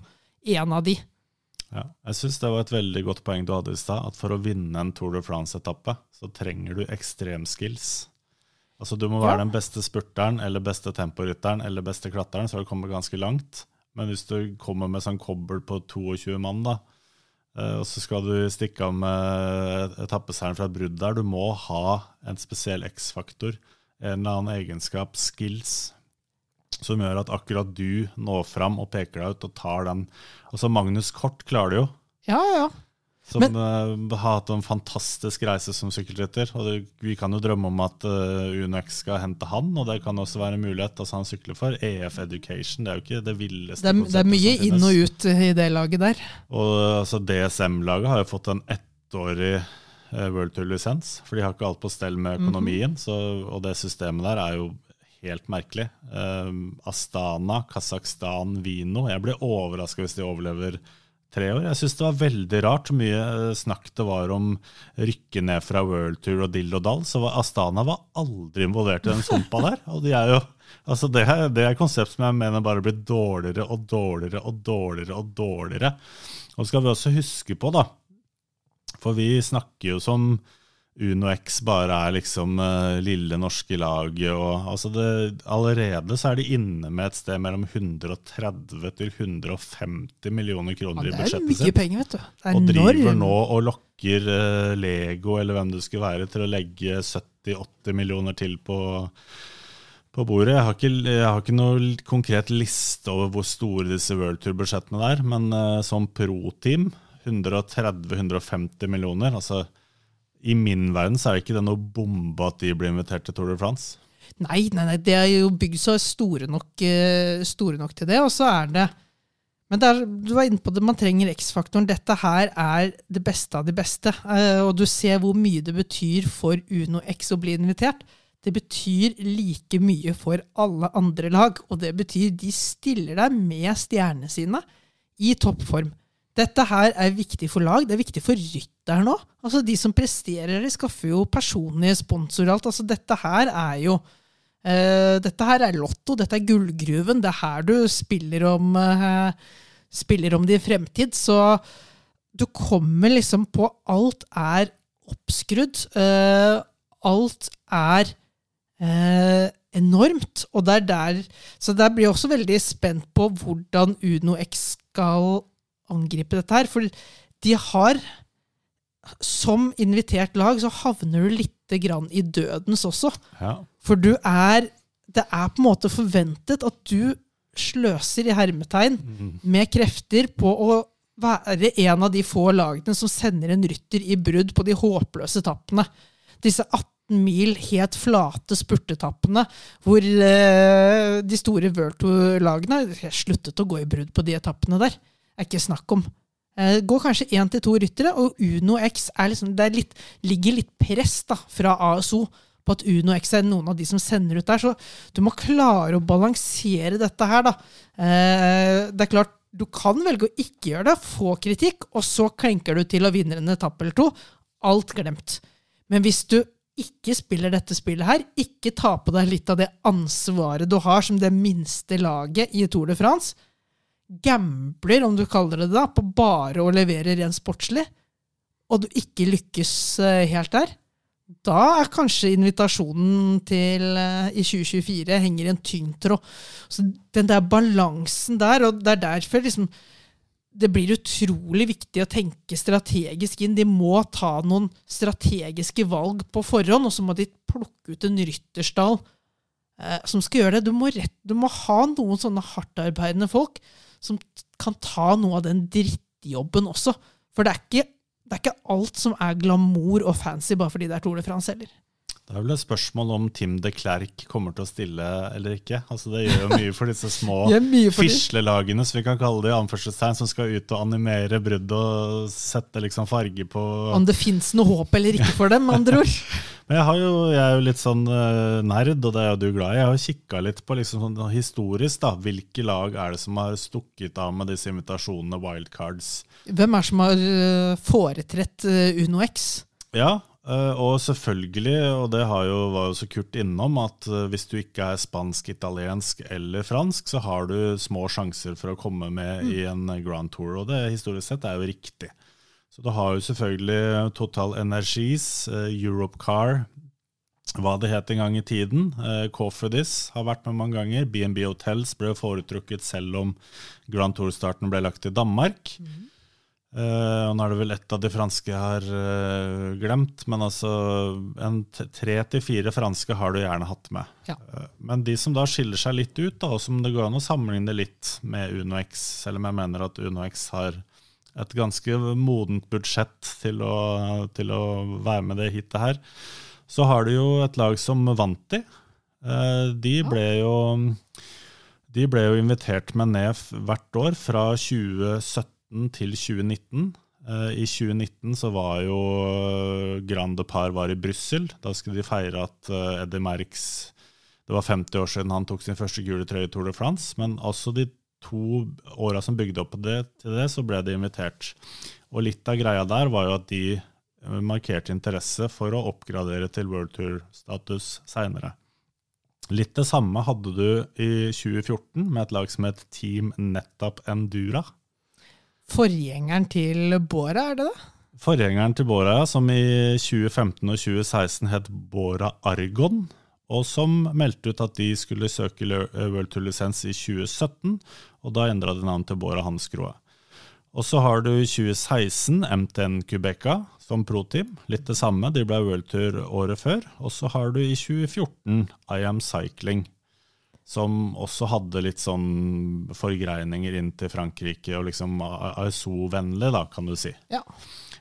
en av de. ja. Jeg syns det var et veldig godt poeng du hadde i stad. At for å vinne en Tour de France-etappe, så trenger du ekstremskills. Altså Du må være den beste spurteren eller beste temporytteren eller beste klatreren, så har du kommet ganske langt. Men hvis du kommer med sånn kobbel på 22 mann, da, eh, og så skal du stikke av med etappeseieren fra et brudd der, du må ha en spesiell X-faktor, en eller annen egenskap, skills, som gjør at akkurat du når fram og peker deg ut og tar den. Altså Magnus Kort klarer det jo. Ja, ja. Som Men- uh, har hatt en fantastisk reise som sykkelrytter. Og det, vi kan jo drømme om at uh, Unex skal hente han, og det kan også være en mulighet. Altså Han sykler for EF Education, det er jo ikke det villeste Det er, det er mye inn og ut i det laget der. Og altså, DSM-laget har jo fått en ettårig uh, World Tour-lisens, for de har ikke alt på stell med økonomien. så, og det systemet der er jo helt merkelig. Uh, Astana, Kasakhstan, Vino. Jeg blir overraska hvis de overlever tre år. Jeg syns det var veldig rart hvor mye eh, snakk det var om rykke ned fra World Tour og dill og dall. Så Astana var aldri involvert i den sumpa der. Og de er jo Altså det, er, det er et konsept som jeg mener bare blir dårligere og dårligere og dårligere og dårligere. Og skal vi også huske på, da For vi snakker jo som Uno X bare er liksom uh, lille norske laget. og altså det, Allerede så er de inne med et sted mellom 130 til 150 millioner Ja, kroner i det er budsjettet mye sitt. penger, vet du. Det er Og driver nå og lokker uh, Lego eller hvem det skulle være, til å legge 70-80 millioner til på, på bordet. Jeg har, ikke, jeg har ikke noe konkret liste over hvor store disse World Tour-budsjettene er, men uh, som pro-team 130-150 millioner. altså I min verden så er det ikke det noe bombe at de blir invitert til Tour de France. Nei, nei, nei, det er jo bygd så store nok, eh, store nok til det, og så er det Men det er, du var inne på det, man trenger X-faktoren. Dette her er det beste av de beste. eh, Og du ser hvor mye det betyr for Uno X å bli invitert. Det betyr like mye for alle andre lag, og det betyr de stiller deg med stjernene sine i toppform. Dette her er viktig for lag, det er viktig for rytteren òg. Altså, de som presterer, de skaffer jo personlige sponsorer alt. Altså, dette her er jo uh, Dette her er lotto, dette er gullgruven. Det er her du spiller om, uh, spiller om din fremtid. Så du kommer liksom på Alt er oppskrudd. Uh, alt er enormt. Og det er der, så der blir jeg også veldig spent på hvordan Uno X skal angripe dette her. For de har Som invitert lag så havner du lite grann i dødens også. Ja. For du er Det er på en måte forventet at du sløser i hermetegn med krefter på å være en av de få lagene som sender en rytter i brudd på de håpløse etappene. Disse 18 mil helt flate spurtetappene hvor uh, de store World Tour-lagene sluttet å gå i brudd på de etappene der. Er ikke snakk om. Det går kanskje én til to ryttere, og Uno X liksom, litt, ligger litt press da, fra ASO på at Uno X er noen av de som sender ut der. Så du må klare å balansere dette her, da. Eh, det er klart, du kan velge å ikke gjøre det, få kritikk, og så klenker du til og vinner en etappe eller to. Alt glemt. Men hvis du ikke spiller dette spillet her, ikke ta på deg litt av det ansvaret du har som det minste laget i Tour de France, gambler, om du kaller det det, på bare å levere rent sportslig, og du ikke lykkes eh, helt der, da er kanskje invitasjonen til eh, i 2024 henger i en tynn tråd. Så den der balansen der, og det er derfor liksom det blir utrolig viktig å tenke strategisk inn. De må ta noen strategiske valg på forhånd, og så må de plukke ut en rytterstall eh, som skal gjøre det. Du må, rett, du må ha noen sånne hardtarbeidende folk som kan ta noe av den drittjobben også. For det er ikke, det er ikke alt som er glamour og fancy bare fordi det er Tour de France heller. Det er vel et spørsmål om Tim de Klerk kommer til å stille eller ikke. Altså Det gjør jo mye for disse små fislelagene, som vi kan kalle det, i anførselstegn, som skal ut og animere brudd og sette liksom farge på Om det fins noe håp eller ikke for dem, med andre ord. Men jeg, har jo, jeg er jo litt sånn eh, nerd, og det er jo du glad i. Jeg har kikka litt på liksom sånn historisk, da. Hvilke lag er det som har stukket av med disse invitasjonene, wildcards? Hvem er det som har øh, foretrett øh, Uno X? Ja, eh, og selvfølgelig, og det har jo, var jo så Kurt innom, at eh, hvis du ikke er spansk, italiensk eller fransk, så har du små sjanser for å komme med i en Grand Tour, og det historisk sett er jo riktig. Så du har jo selvfølgelig Total Energies, Europe Car, hva det het en gang i tiden. Eh, Cofidis har vært med mange ganger. BNB Hotels ble foretrukket selv om Grand Tour-starten ble lagt til Danmark. Eh, og nå er det vel ett av de franske jeg har uh, glemt, men altså en tre til fire franske har du gjerne hatt med. Ja. Uh, men de som da skiller seg litt ut, da, og som det går an å sammenligne litt med Uno X, selv om jeg mener at Uno X har et ganske modent budsjett til å, til å være med det hitet her, så har du jo et lag som Vanti. De ble jo de ble jo invitert med ned hvert år fra 2017 til 2019. Eh, I 2019 så var jo eh, Grand Depart var i Brussel. Da skulle de feire at eh, Eddie Merckx Det var 50 år siden han tok sin første gule trøye i Tour de France. Men også de to åra som bygde opp det, til det, så ble de invitert. Og litt av greia der var jo at de markerte interesse for å oppgradere til World Tour-status seinere. Litt det samme hadde du i 2014 med et lag som het Team Nettopp Endura. Forgjengeren til Bora, er det det? Forgjengeren til Bora, som i 2015 og 2016 het Bora Argon, og som meldte ut at de skulle søke World Tour-lisens i 2017, og da endra de navn til Bora Hansgrohe. Og så har du i 2016 MTN Kubeka som pro-team. Litt det samme, de ble World Tour året før. Og så har du i 2014 I Am Cycling, som også hadde litt sånn forgreininger inn til Frankrike, og liksom ASO-vennlig, da, kan du si. Ja.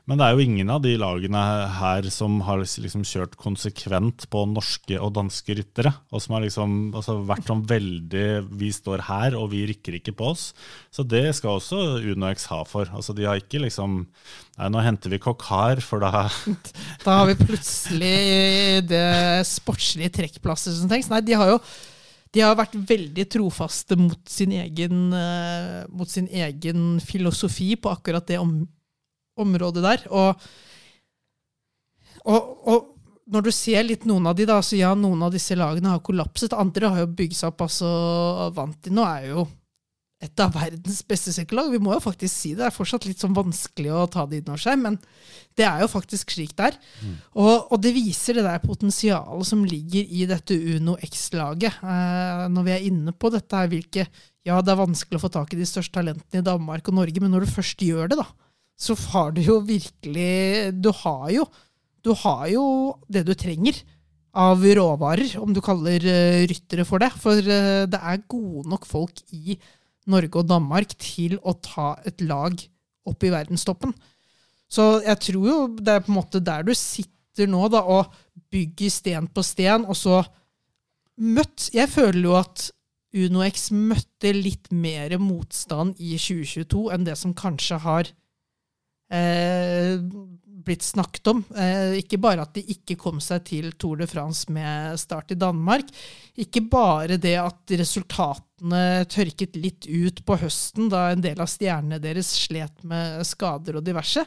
Men det er jo ingen av de lagene her som har liksom kjørt konsekvent på norske og danske ryttere, og som har liksom altså vært sånn veldig Vi står her, og vi rikker ikke på oss. Så det skal også UnoX ha for. Altså De har ikke liksom Nei, nå henter vi kokk her, for da Da har vi plutselig det sportslige trekkplasset som trengs. Nei, de har jo de har vært veldig trofaste mot sin egen, eh, mot sin egen filosofi på akkurat det om, området der. Og, og, og når du ser litt noen av de, da, så ja, noen av disse lagene har kollapset. Andre har jo bygd seg opp. altså nå er jo et av verdens beste sykkellag. Vi må jo faktisk si det. Det er fortsatt litt sånn vanskelig å ta det inn over seg, men det er jo faktisk slik det er. Og, og det viser det der potensialet som ligger i dette Uno X-laget. Eh, når vi er inne på dette her, hvilke Ja, det er vanskelig å få tak i de største talentene i Danmark og Norge, men når du først gjør det, da, så har du jo virkelig Du har jo, du har jo det du trenger av råvarer, om du kaller uh, ryttere for det. For uh, det er gode nok folk i Norge og Danmark til å ta et lag opp i verdenstoppen. Så jeg tror jo det er på en måte der du sitter nå, da, og bygger sten på sten, og så møtt Jeg føler jo at UnoX møtte litt mer motstand i 2022 enn det som kanskje har eh, blitt snakket om. Eh, ikke bare at de ikke kom seg til Tour de France med start i Danmark. Ikke bare det at resultatene tørket litt ut på høsten, da en del av stjernene deres slet med skader og diverse.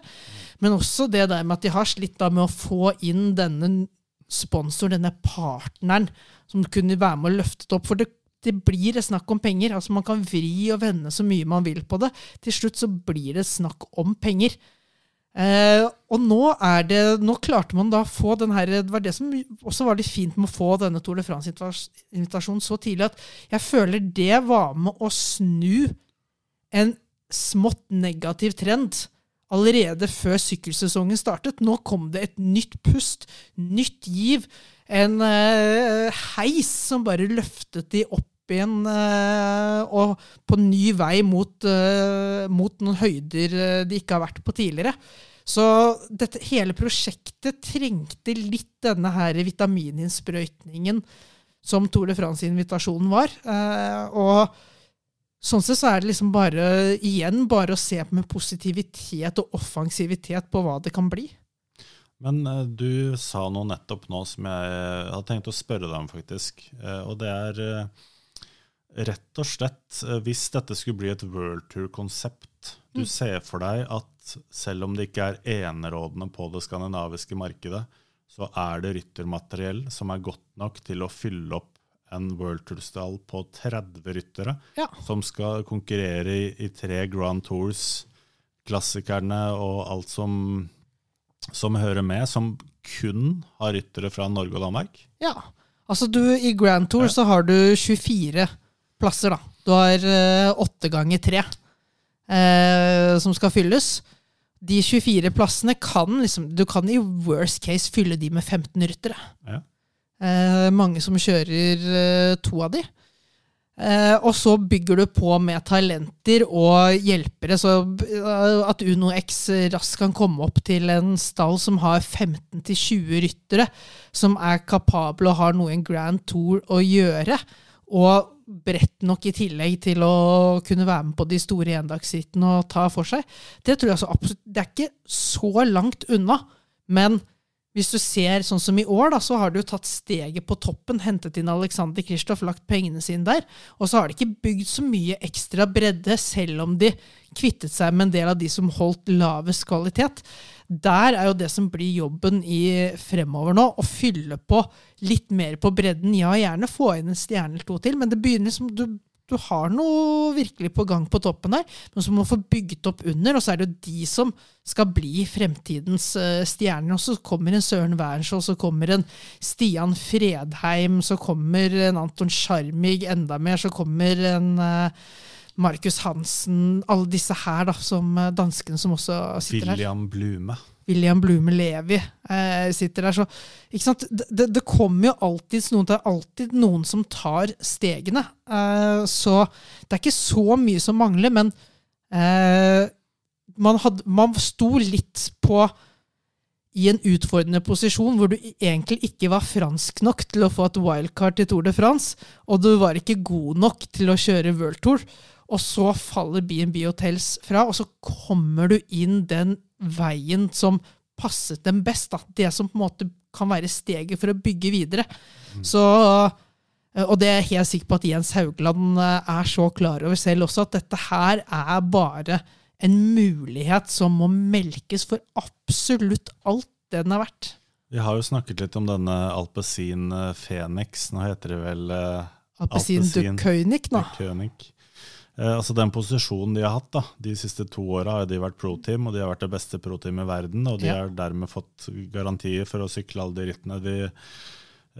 Men også det der med at de har slitt med å få inn denne sponsor, denne partneren, som kunne være med løfte det opp. For det, det blir det snakk om penger. altså Man kan vri og vende så mye man vil på det. Til slutt så blir det snakk om penger. Eh, og nå er det, nå klarte man da å få den her, Det var det som også var litt fint med å få denne Tour de France-invitasjonen så tidlig, at jeg føler det var med å snu en smått negativ trend allerede før sykkelsesongen startet. Nå kom det et nytt pust, nytt giv. En eh, heis som bare løftet de opp igjen eh, og på ny vei mot, eh, mot noen høyder eh, de ikke har vært på tidligere. Så dette, hele prosjektet trengte litt denne her vitamininnsprøytningen som Tour de France-invitasjonen var. Og sånn sett så er det liksom bare igjen bare å se med positivitet og offensivitet på hva det kan bli. Men du sa noe nettopp nå som jeg hadde tenkt å spørre deg om, faktisk. Og det er rett og slett eh, Hvis dette skulle bli et World Tour-konsept, du ser for deg at selv om det ikke er enerådende på det skandinaviske markedet, så er det ryttermateriell som er godt nok til å fylle opp en World Tour-stall på 30 ryttere, Ja. som skal konkurrere i, i tre Grand Tours, klassikerne og alt som, som hører med, som kun har ryttere fra Norge og Danmark. Ja. Altså du, I Grand Tour Ja. så har du 24 plasser, da. Du har eh, åtte ganger tre eh, som skal fylles. De 24 plassene kan liksom Du kan i worst case fylle de med 15 ryttere. Ja. Eh, mange som kjører eh, to av de. Eh, og så bygger du på med talenter og hjelpere, så at Uno X raskt kan komme opp til en stall som har 15-20 ryttere, som er kapable og har noe i en Grand Tour å gjøre. Og bredt nok i tillegg til å kunne være med på de store endagsrittene og ta for seg. Det tror jeg så absolutt Det er ikke så langt unna, men hvis du ser sånn som i år, da, så har du tatt steget på toppen, hentet inn Alexander Kristoff, lagt pengene sine der, og så har de ikke bygd så mye ekstra bredde, selv om de kvittet seg med en del av de som holdt lavest kvalitet. Der er jo det som blir jobben i fremover nå, å fylle på litt mer på bredden. Ja, gjerne få inn en stjerne eller to til, men det begynner som du du har noe virkelig på gang på toppen der, men som må få bygget opp under. Og så er det jo de som skal bli fremtidens uh, stjerner. Og så kommer en Søren Wærenskiold, så kommer en Stian Fredheim, så kommer en Anton Scharmig enda mer, så kommer en eh, Markus Hansen Alle disse her, da, som eh, danskene som også sitter her. William Blume. William Blume Levi eh, sitter der. Så, ikke sant? Det, det, kommer jo alltid noen, det er alltid noen som tar stegene. Eh, så det er ikke så mye som mangler, men eh, man, hadde, man sto litt på i en utfordrende posisjon hvor du egentlig ikke var fransk nok til å få et wildcard til Tour de France, og du var ikke god nok til å kjøre World Tour. Og så faller B&B Hotels fra, og så kommer du inn den veien som passet dem best. Da. Det som på en måte kan være steget for å bygge videre. Så, eh, og det er jeg helt sikker på at Jens Haugland eh, er så klar over selv også, at dette her er bare en mulighet som må melkes for absolutt alt det den er verdt. Vi har jo snakket litt om denne Alpezin eh, Phoenix. Nå heter det vel Alpesin, Alpezin du König, nå. Eh, altså Den posisjonen de har hatt da, de siste to åra, har de vært pro-team, og de har vært det beste pro-team i verden. Og de Ja. har dermed fått garantier for å sykle alle de rittene de,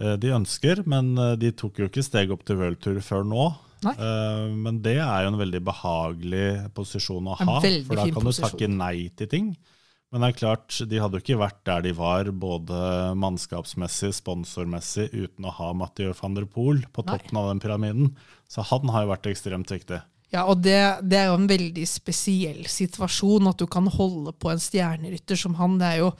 eh, de ønsker. Men eh, de tok jo ikke steg opp til worldtour før nå. Nei. Men det er jo en veldig behagelig posisjon å ha, for da kan du takke nei til ting. Men det er klart, de hadde jo ikke vært der de var, både mannskapsmessig, sponsormessig, uten å ha Mathieu van der Poel på Nei. toppen av den pyramiden. Så han har jo vært ekstremt viktig. Ja, og det, det er jo en veldig spesiell situasjon at du kan holde på en stjernerytter som han. Det jo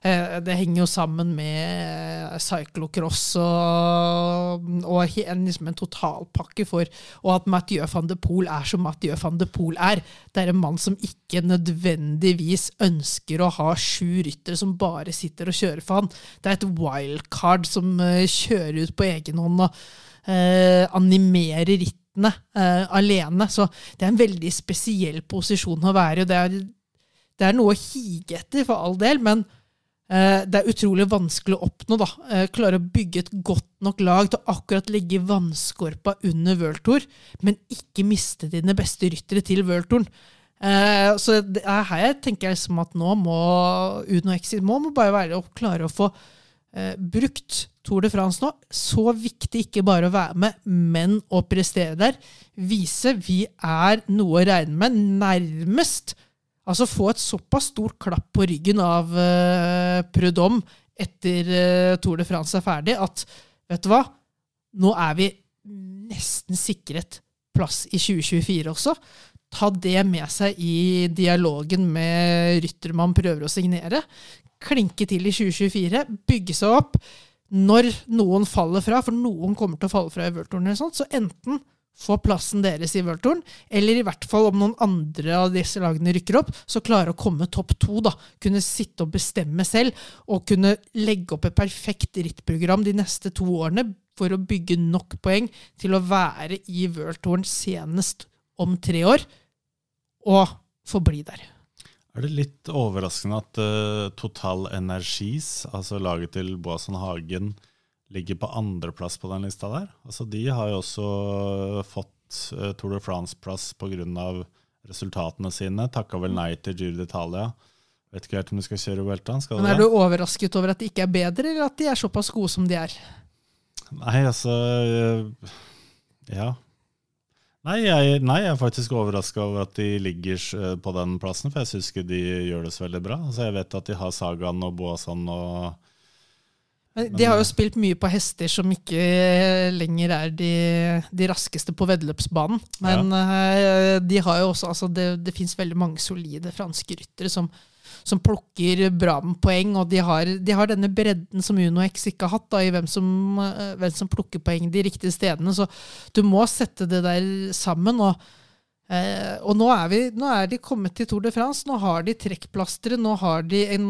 eh, det henger jo sammen med cyclocross og, og en, liksom en totalpakke for Og at Mathieu van de Poel er som Mathieu van de Poel er. Det er en mann som ikke nødvendigvis ønsker å ha sju ryttere som bare sitter og kjører for han. Det er et wildcard som eh, kjører ut på egen hånd og eh, animerer rittene uh, alene. Så det er en veldig spesiell posisjon å være i. Det er, det er noe å hige etter, for all del, men uh, det er utrolig vanskelig å oppnå. da. Uh, klare å bygge et godt nok lag til å akkurat legge vannskorpa under World Tour, men ikke miste dine beste ryttere til World Touren. Eh, så det er her jeg tenker liksom at nå må Uno Exit må, må bare være å klare å få eh, brukt Tour de France nå. Så viktig ikke bare å være med, men å prestere der. Vise vi er noe å regne med. Nærmest Altså få et såpass stort klapp på ryggen av uh, Prudhomme etter eh, Tour de France er ferdig, at vet du hva? Nå er vi nesten sikret plass i 2024 også. Ta det med seg i dialogen med rytter man prøver å signere. Klinke til i 2024, bygge seg opp. Når noen faller fra, for noen kommer til å falle fra i World Touren, eller sånt, så enten få plassen deres i World Touren, eller i hvert fall om noen andre av disse lagene rykker opp, så klare å komme topp to. da. Kunne sitte og bestemme selv, og kunne legge opp et perfekt rittprogram de neste to årene for å bygge nok poeng til å være i World Touren senest om tre år, og forbli der. Er det litt overraskende at uh, Total Energies, altså laget til Boasson Hagen, ligger på andreplass på den lista der? Altså, de har jo også fått uh, Tour de France-plass pga. resultatene sine. Takka vel nei til Giro d'Italia. Vet ikke helt om du skal kjøre Veltan. Skal Men er du det? overrasket over at de ikke er bedre, eller at de er såpass gode som de er? Nei, altså eh, Ja. Nei jeg, nei, jeg er faktisk overraska over at de ligger eh, på den plassen, for jeg syns ikke de gjør det så veldig bra. Altså, jeg vet at de har Sagaen og Boasson og Men de har jo spilt mye på hester som ikke lenger er de, de raskeste på veddeløpsbanen. Men ja. de har jo også, altså det, det fins veldig mange solide franske ryttere som, som plukker bra med poeng, og de har, de har denne bredden som Uno X ikke har hatt, da, i hvem som, eh, hvem som plukker poeng de riktige stedene. Så du må sette det der sammen. og Eh, og nå er, vi, nå er de kommet til Tour de France. Nå har de trekkplasteret. Nå har de en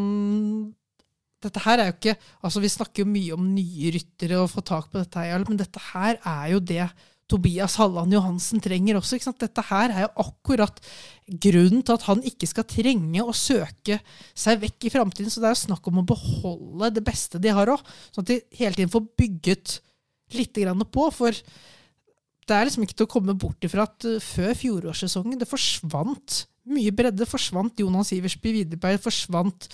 dette her er jo ikke altså Vi snakker jo mye om nye ryttere og få tak på dette, her, men dette her er jo det Tobias Halland Johansen trenger også. ikke sant? Dette her er jo akkurat grunnen til at han ikke skal trenge å søke seg vekk i framtiden. Så det er jo snakk om å beholde det beste de har òg, sånn at de hele tiden får bygget litt på. For det er liksom ikke til å komme bort ifra at uh, før fjorårssesongen det forsvant mye bredde. forsvant Jonas Iversby Widerberg, forsvant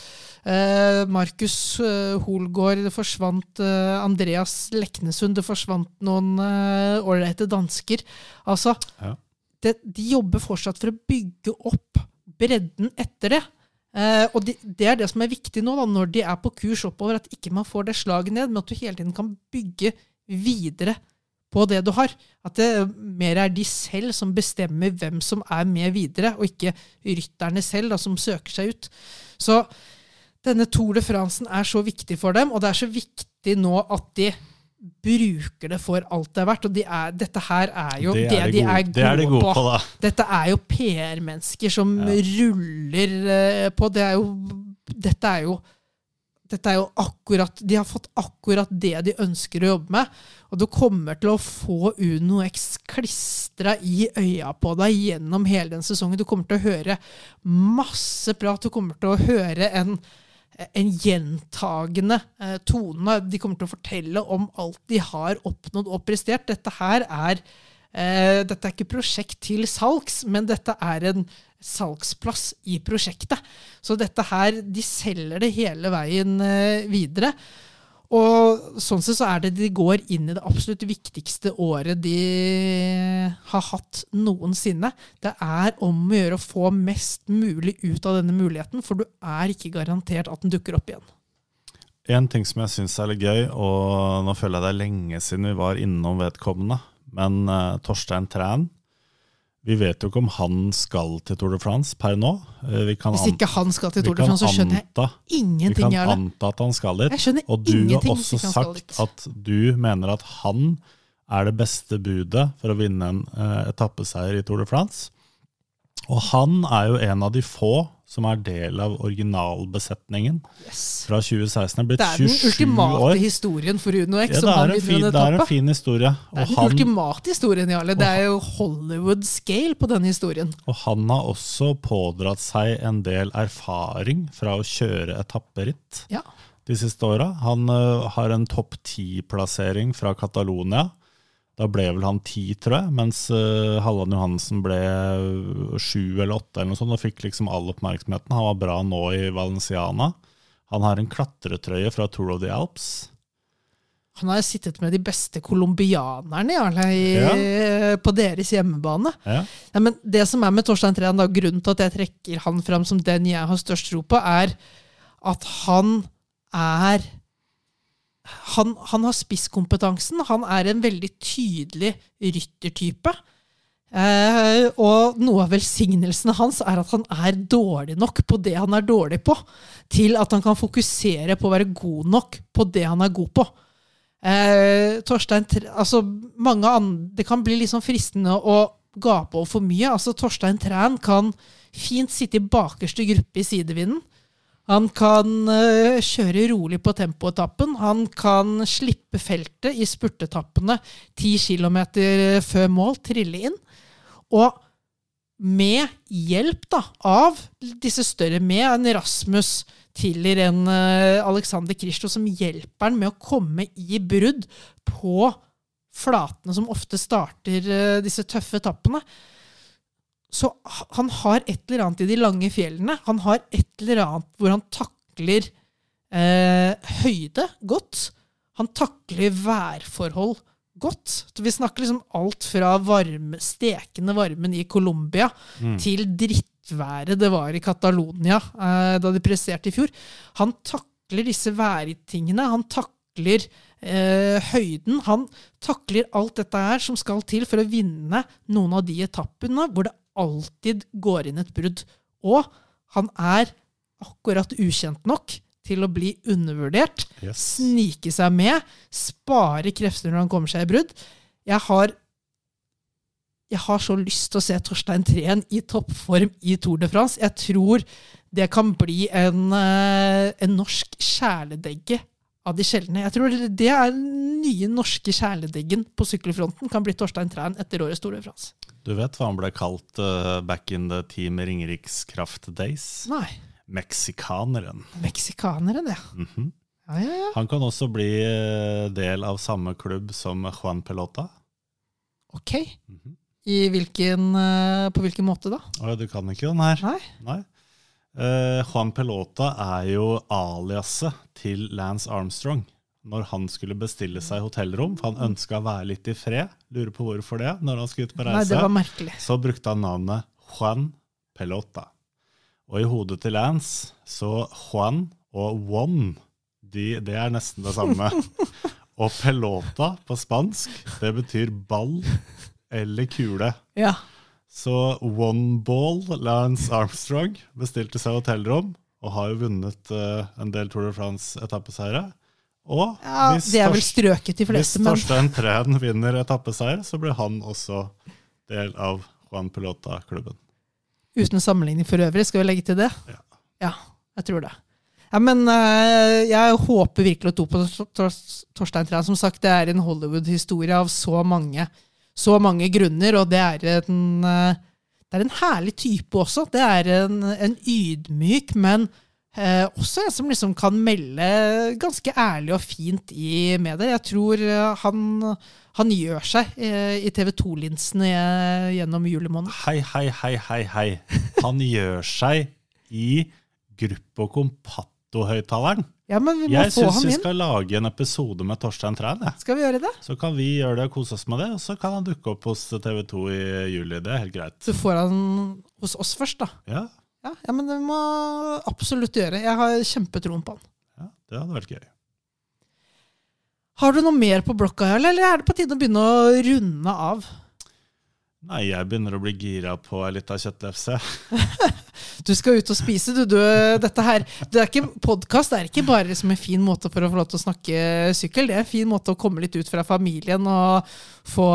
eh, Markus eh, Holgaard, det forsvant eh, Andreas Leknesund, det forsvant noen eh, ålreite dansker. Altså, Ja. det, de jobber fortsatt for å bygge opp bredden etter det. Eh, og de, det er det som er viktig nå, da, når de er på kurs oppover, at ikke man får det slaget ned, men at du hele tiden kan bygge videre på det du har. At det mer er de selv som bestemmer hvem som er med videre, og ikke rytterne selv da, som søker seg ut. Så denne Tour de France er så viktig for dem, og det er så viktig nå at de bruker det for alt det er verdt. Og de er, dette her er jo det, er de gode- er gode, det er de gode på, på Dette er jo PR-mennesker som Ja. ruller eh, på. Det er jo, dette er jo dette er jo akkurat, De har fått akkurat det de ønsker å jobbe med. Og du kommer til å få Uno X klistra i øya på deg gjennom hele den sesongen. Du kommer til å høre masse prat. Du kommer til å høre en, en gjentagende eh, tone. De kommer til å fortelle om alt de har oppnådd og prestert. Dette her er Eh, dette er ikke prosjekt til salgs, men dette er en salgsplass i prosjektet. Så dette her, de selger det hele veien eh, videre. Og sånn sett så er det de går inn i det absolutt viktigste året de har hatt noensinne. Det er om å gjøre å få mest mulig ut av denne muligheten, for du er ikke garantert at den dukker opp igjen. En ting som jeg syns er litt gøy, og nå føler jeg det er lenge siden vi var innom vedkommende, men uh, Torstein Træn Vi vet jo ikke om han skal til Tour de France per nå. Vi kan Hvis ikke han skal til Tour de France, så skjønner jeg anta- Vi kan anta at han skal dit. Og du har ingenting også sagt at du mener at han er det beste budet for å vinne en uh, etappeseier i Tour de France. Og han er jo en av de få som er del av originalbesetningen Yes. fra 2016. Det Det er den 27 ultimate år. historien for Uno X. Ja, det er, en fin, det er en fin historie. Det er den han, ultimate historien, Jarle. Det er jo Hollywood-scale på den historien. og han har også pådratt seg en del erfaring fra å kjøre etapperitt Ja. de siste åra. Han uh, har en topp ti-plassering fra Catalonia. Da ble vel han ti, tror jeg, mens uh, Halland Johansen ble sju eller åtte eller noe sånt, og fikk liksom all oppmerksomheten. Han var bra nå i Valenciana. Han har en klatretrøye fra Tour of the Alps. Han har sittet med de beste colombianerne ja. i, på deres hjemmebane. Ja. Ja, men det som er med Torstein Treen, grunnen til at jeg trekker han fram som den jeg har størst tro på, er at han er han, han har spisskompetansen. Han er en veldig tydelig ryttertype. Eh, og noe av velsignelsen hans er at han er dårlig nok på det han er dårlig på, til at han kan fokusere på å være god nok på det han er god på. Eh, Torstein, altså mange andre, Det kan bli sånn fristende å gape over for mye. Altså Torstein Træn kan fint sitte i bakerste gruppe i sidevinden. Han kan uh, kjøre rolig på tempoetappen. Han kan slippe feltet i spurtetappene 10 km før mål, trille inn. Og med hjelp da, av disse større, med en Rasmus Tiller, en uh, Alexander Kristo, som hjelper han med å komme i brudd på flatene som ofte starter uh, disse tøffe etappene. Så han har et eller annet i de lange fjellene. Han har et eller annet hvor han takler eh, høyde godt. Han takler værforhold godt. Så Vi snakker liksom alt fra varme, stekende varmen i Colombia til drittværet det var i Catalonia eh, da de presterte i fjor. Han takler disse værtingene. Han takler eh, høyden. Han takler alt dette her som skal til for å vinne noen av de etappene hvor det alltid går inn et brudd. Og han er akkurat ukjent nok til å bli undervurdert Yes. snike seg med, spare krefter når han kommer seg i brudd. Jeg har jeg har så lyst til å se Torstein Treen i toppform i Tour de France. Jeg tror det kan bli en, eh, en norsk kjæledegge av de sjeldne. Jeg tror det er den nye norske kjæledeggen på sykkelfronten kan bli Torstein Træn etter årets Store Frans. Du vet hva han ble kalt uh, back in the Team Ringerikskraft days? Nei, Meksikaneren. meksikaneren, ja. Mm -hmm. Ja, ja, ja. Han kan også bli eh, del av samme klubb som Juan Pelota. Ok. Mhm. I hvilken, eh, på hvilken måte da? Å, du kan ikke den her? Nei? Nei. Eh, Juan Pelota er jo aliaset til Lance Armstrong når han skulle bestille seg hotellrom. For han ønska å være litt i fred. Lurer på hvorfor det. Når han skulle ut på Nei, reise, det var merkelig. så brukte han navnet Juan Pelota. Og i hodet til Lance så Juan og Juan, de, det er nesten det samme. og pelota på spansk, det betyr ball eller kule. Ja. Så One Ball, Lance Armstrong, bestilte seg hotellrom og har jo vunnet uh, en del Tour de France-etappeseiere. Og ja hvis, det er vel strøket de fleste, hvis Torstein Træn vinner etappeseier, så blir han også del av Juan Pelota-klubben. uten sammenligning for øvrig, skal vi legge til det? Ja. Ja, jeg tror det. Ja, men uh, jeg håper virkelig og tror på Tor- Tor- Torstein Træn. Som sagt, det er en Hollywood-historie av så mange, så mange grunner, og det er en, eh, det er en herlig type også. Det er en, en ydmyk, men Eh, også en som liksom kan melde ganske ærlig og fint i media. Jeg tror eh, han, han gjør seg eh, i TV 2-linsene gjennom julemåneden. Hei, hei, hei, hei, hei. Han gjør seg i Gruppo Compatto-høyttaleren. Ja, men vi må Jeg få syns han vi skal lage en episode med Torstein Træn. Skal vi gjøre det? Så kan vi gjøre det og kose oss med det, og så kan han dukke opp hos TV 2 i juli. Det er helt greit. Så får han hos oss først, da. Ja, Ja, ja men det må absolutt gjøre. Jeg har kjempetroen på han. ja det hadde vært gøy. Har du noe mer på blokka, eller er det på tide å begynne å runde av? Nei, jeg begynner å bli gira på ei lita kjøttlefse. Du skal ut og spise, du. du dette her, det er ikke, Podkast er ikke bare liksom en fin måte for å få lov til å snakke sykkel. Det er en fin måte å komme litt ut fra familien og få,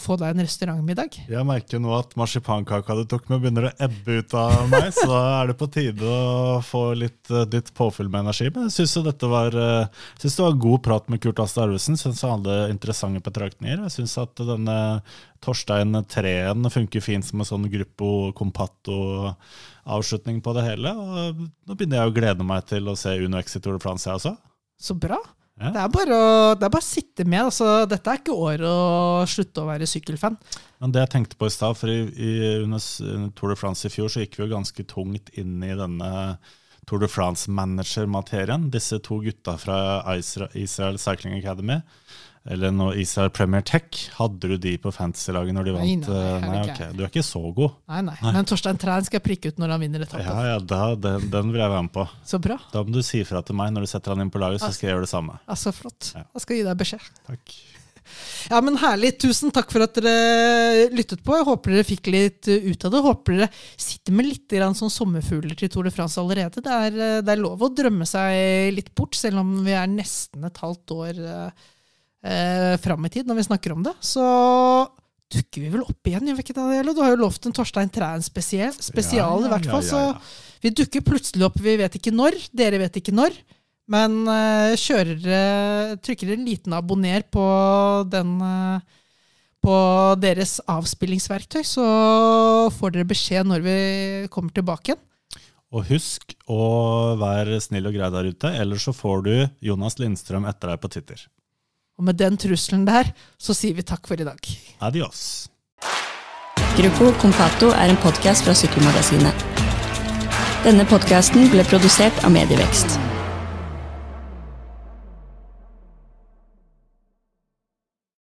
få deg en restaurantmiddag. Jeg merker nå at marsipankaka du tok med, begynner å ebbe ut av meg, så da er det på tide å få litt uh, nytt påfyll med energi. Men jeg syns var, synes det var god prat med Kurt Aste Arvesen. Syns han hadde interessante betraktninger. Jeg syns at denne Torstein Treen funker fint som en sånn gruppo compatto-avslutning på det hele. Og nå begynner jeg å glede meg til å se Uno Exit Tour de France, jeg også. Så bra. Ja. Det, er bare å, det er bare å sitte med. Altså, dette er ikke året å slutte å være sykkelfan. Men det jeg tenkte på i stad, for i, i, under Tour de France i fjor så gikk vi jo ganske tungt inn i denne Tour de France-manager-materien. Disse to gutta fra Israel Cycling Academy, eller når Israel Premier Tech, hadde du de på fantasy-laget når de Nei, vant? nei, nei, nei, det nei, ikke. ok, Du er ikke så god. Nei, nei. Men Torstein Træn skal jeg prikke ut når han vinner etappen. Ja, ja, da, den, den vil jeg være med på. Så bra. Da må du si fra til meg når du setter han inn på laget, så skal jeg gjøre det samme. Altså, flott. Ja. Da skal jeg gi deg beskjed. Takk. Ja, men Herlig. Tusen takk for at dere lyttet på. Jeg håper dere fikk litt uh, ut av det. Håper dere sitter med litt grann sånn sommerfugler til Tour de France allerede. Det er, uh, det er lov å drømme seg litt bort, selv om vi er nesten et halvt år uh, fram i tid når vi snakker om det. Så dukker vi vel opp igjen, gjør vi ikke det? Eller? Du har jo lovt en Torstein Træen spesial, spesial i hvert fall. Ja, ja, ja. Så vi dukker plutselig opp, vi vet ikke når. Dere vet ikke når. Men eh, kjører Trykker en liten abonner på den eh, På deres avspillingsverktøy, så får dere beskjed når vi kommer tilbake igjen. Og husk å være snill og grei der ute, ellers så får du Jonas Lindstrøm etter deg på Twitter. Og med den trusselen der, så sier vi takk for i dag. Adios. Gruppo Compato er en podkast fra Sykkelmagasinet. Denne podkasten ble produsert av Medievekst.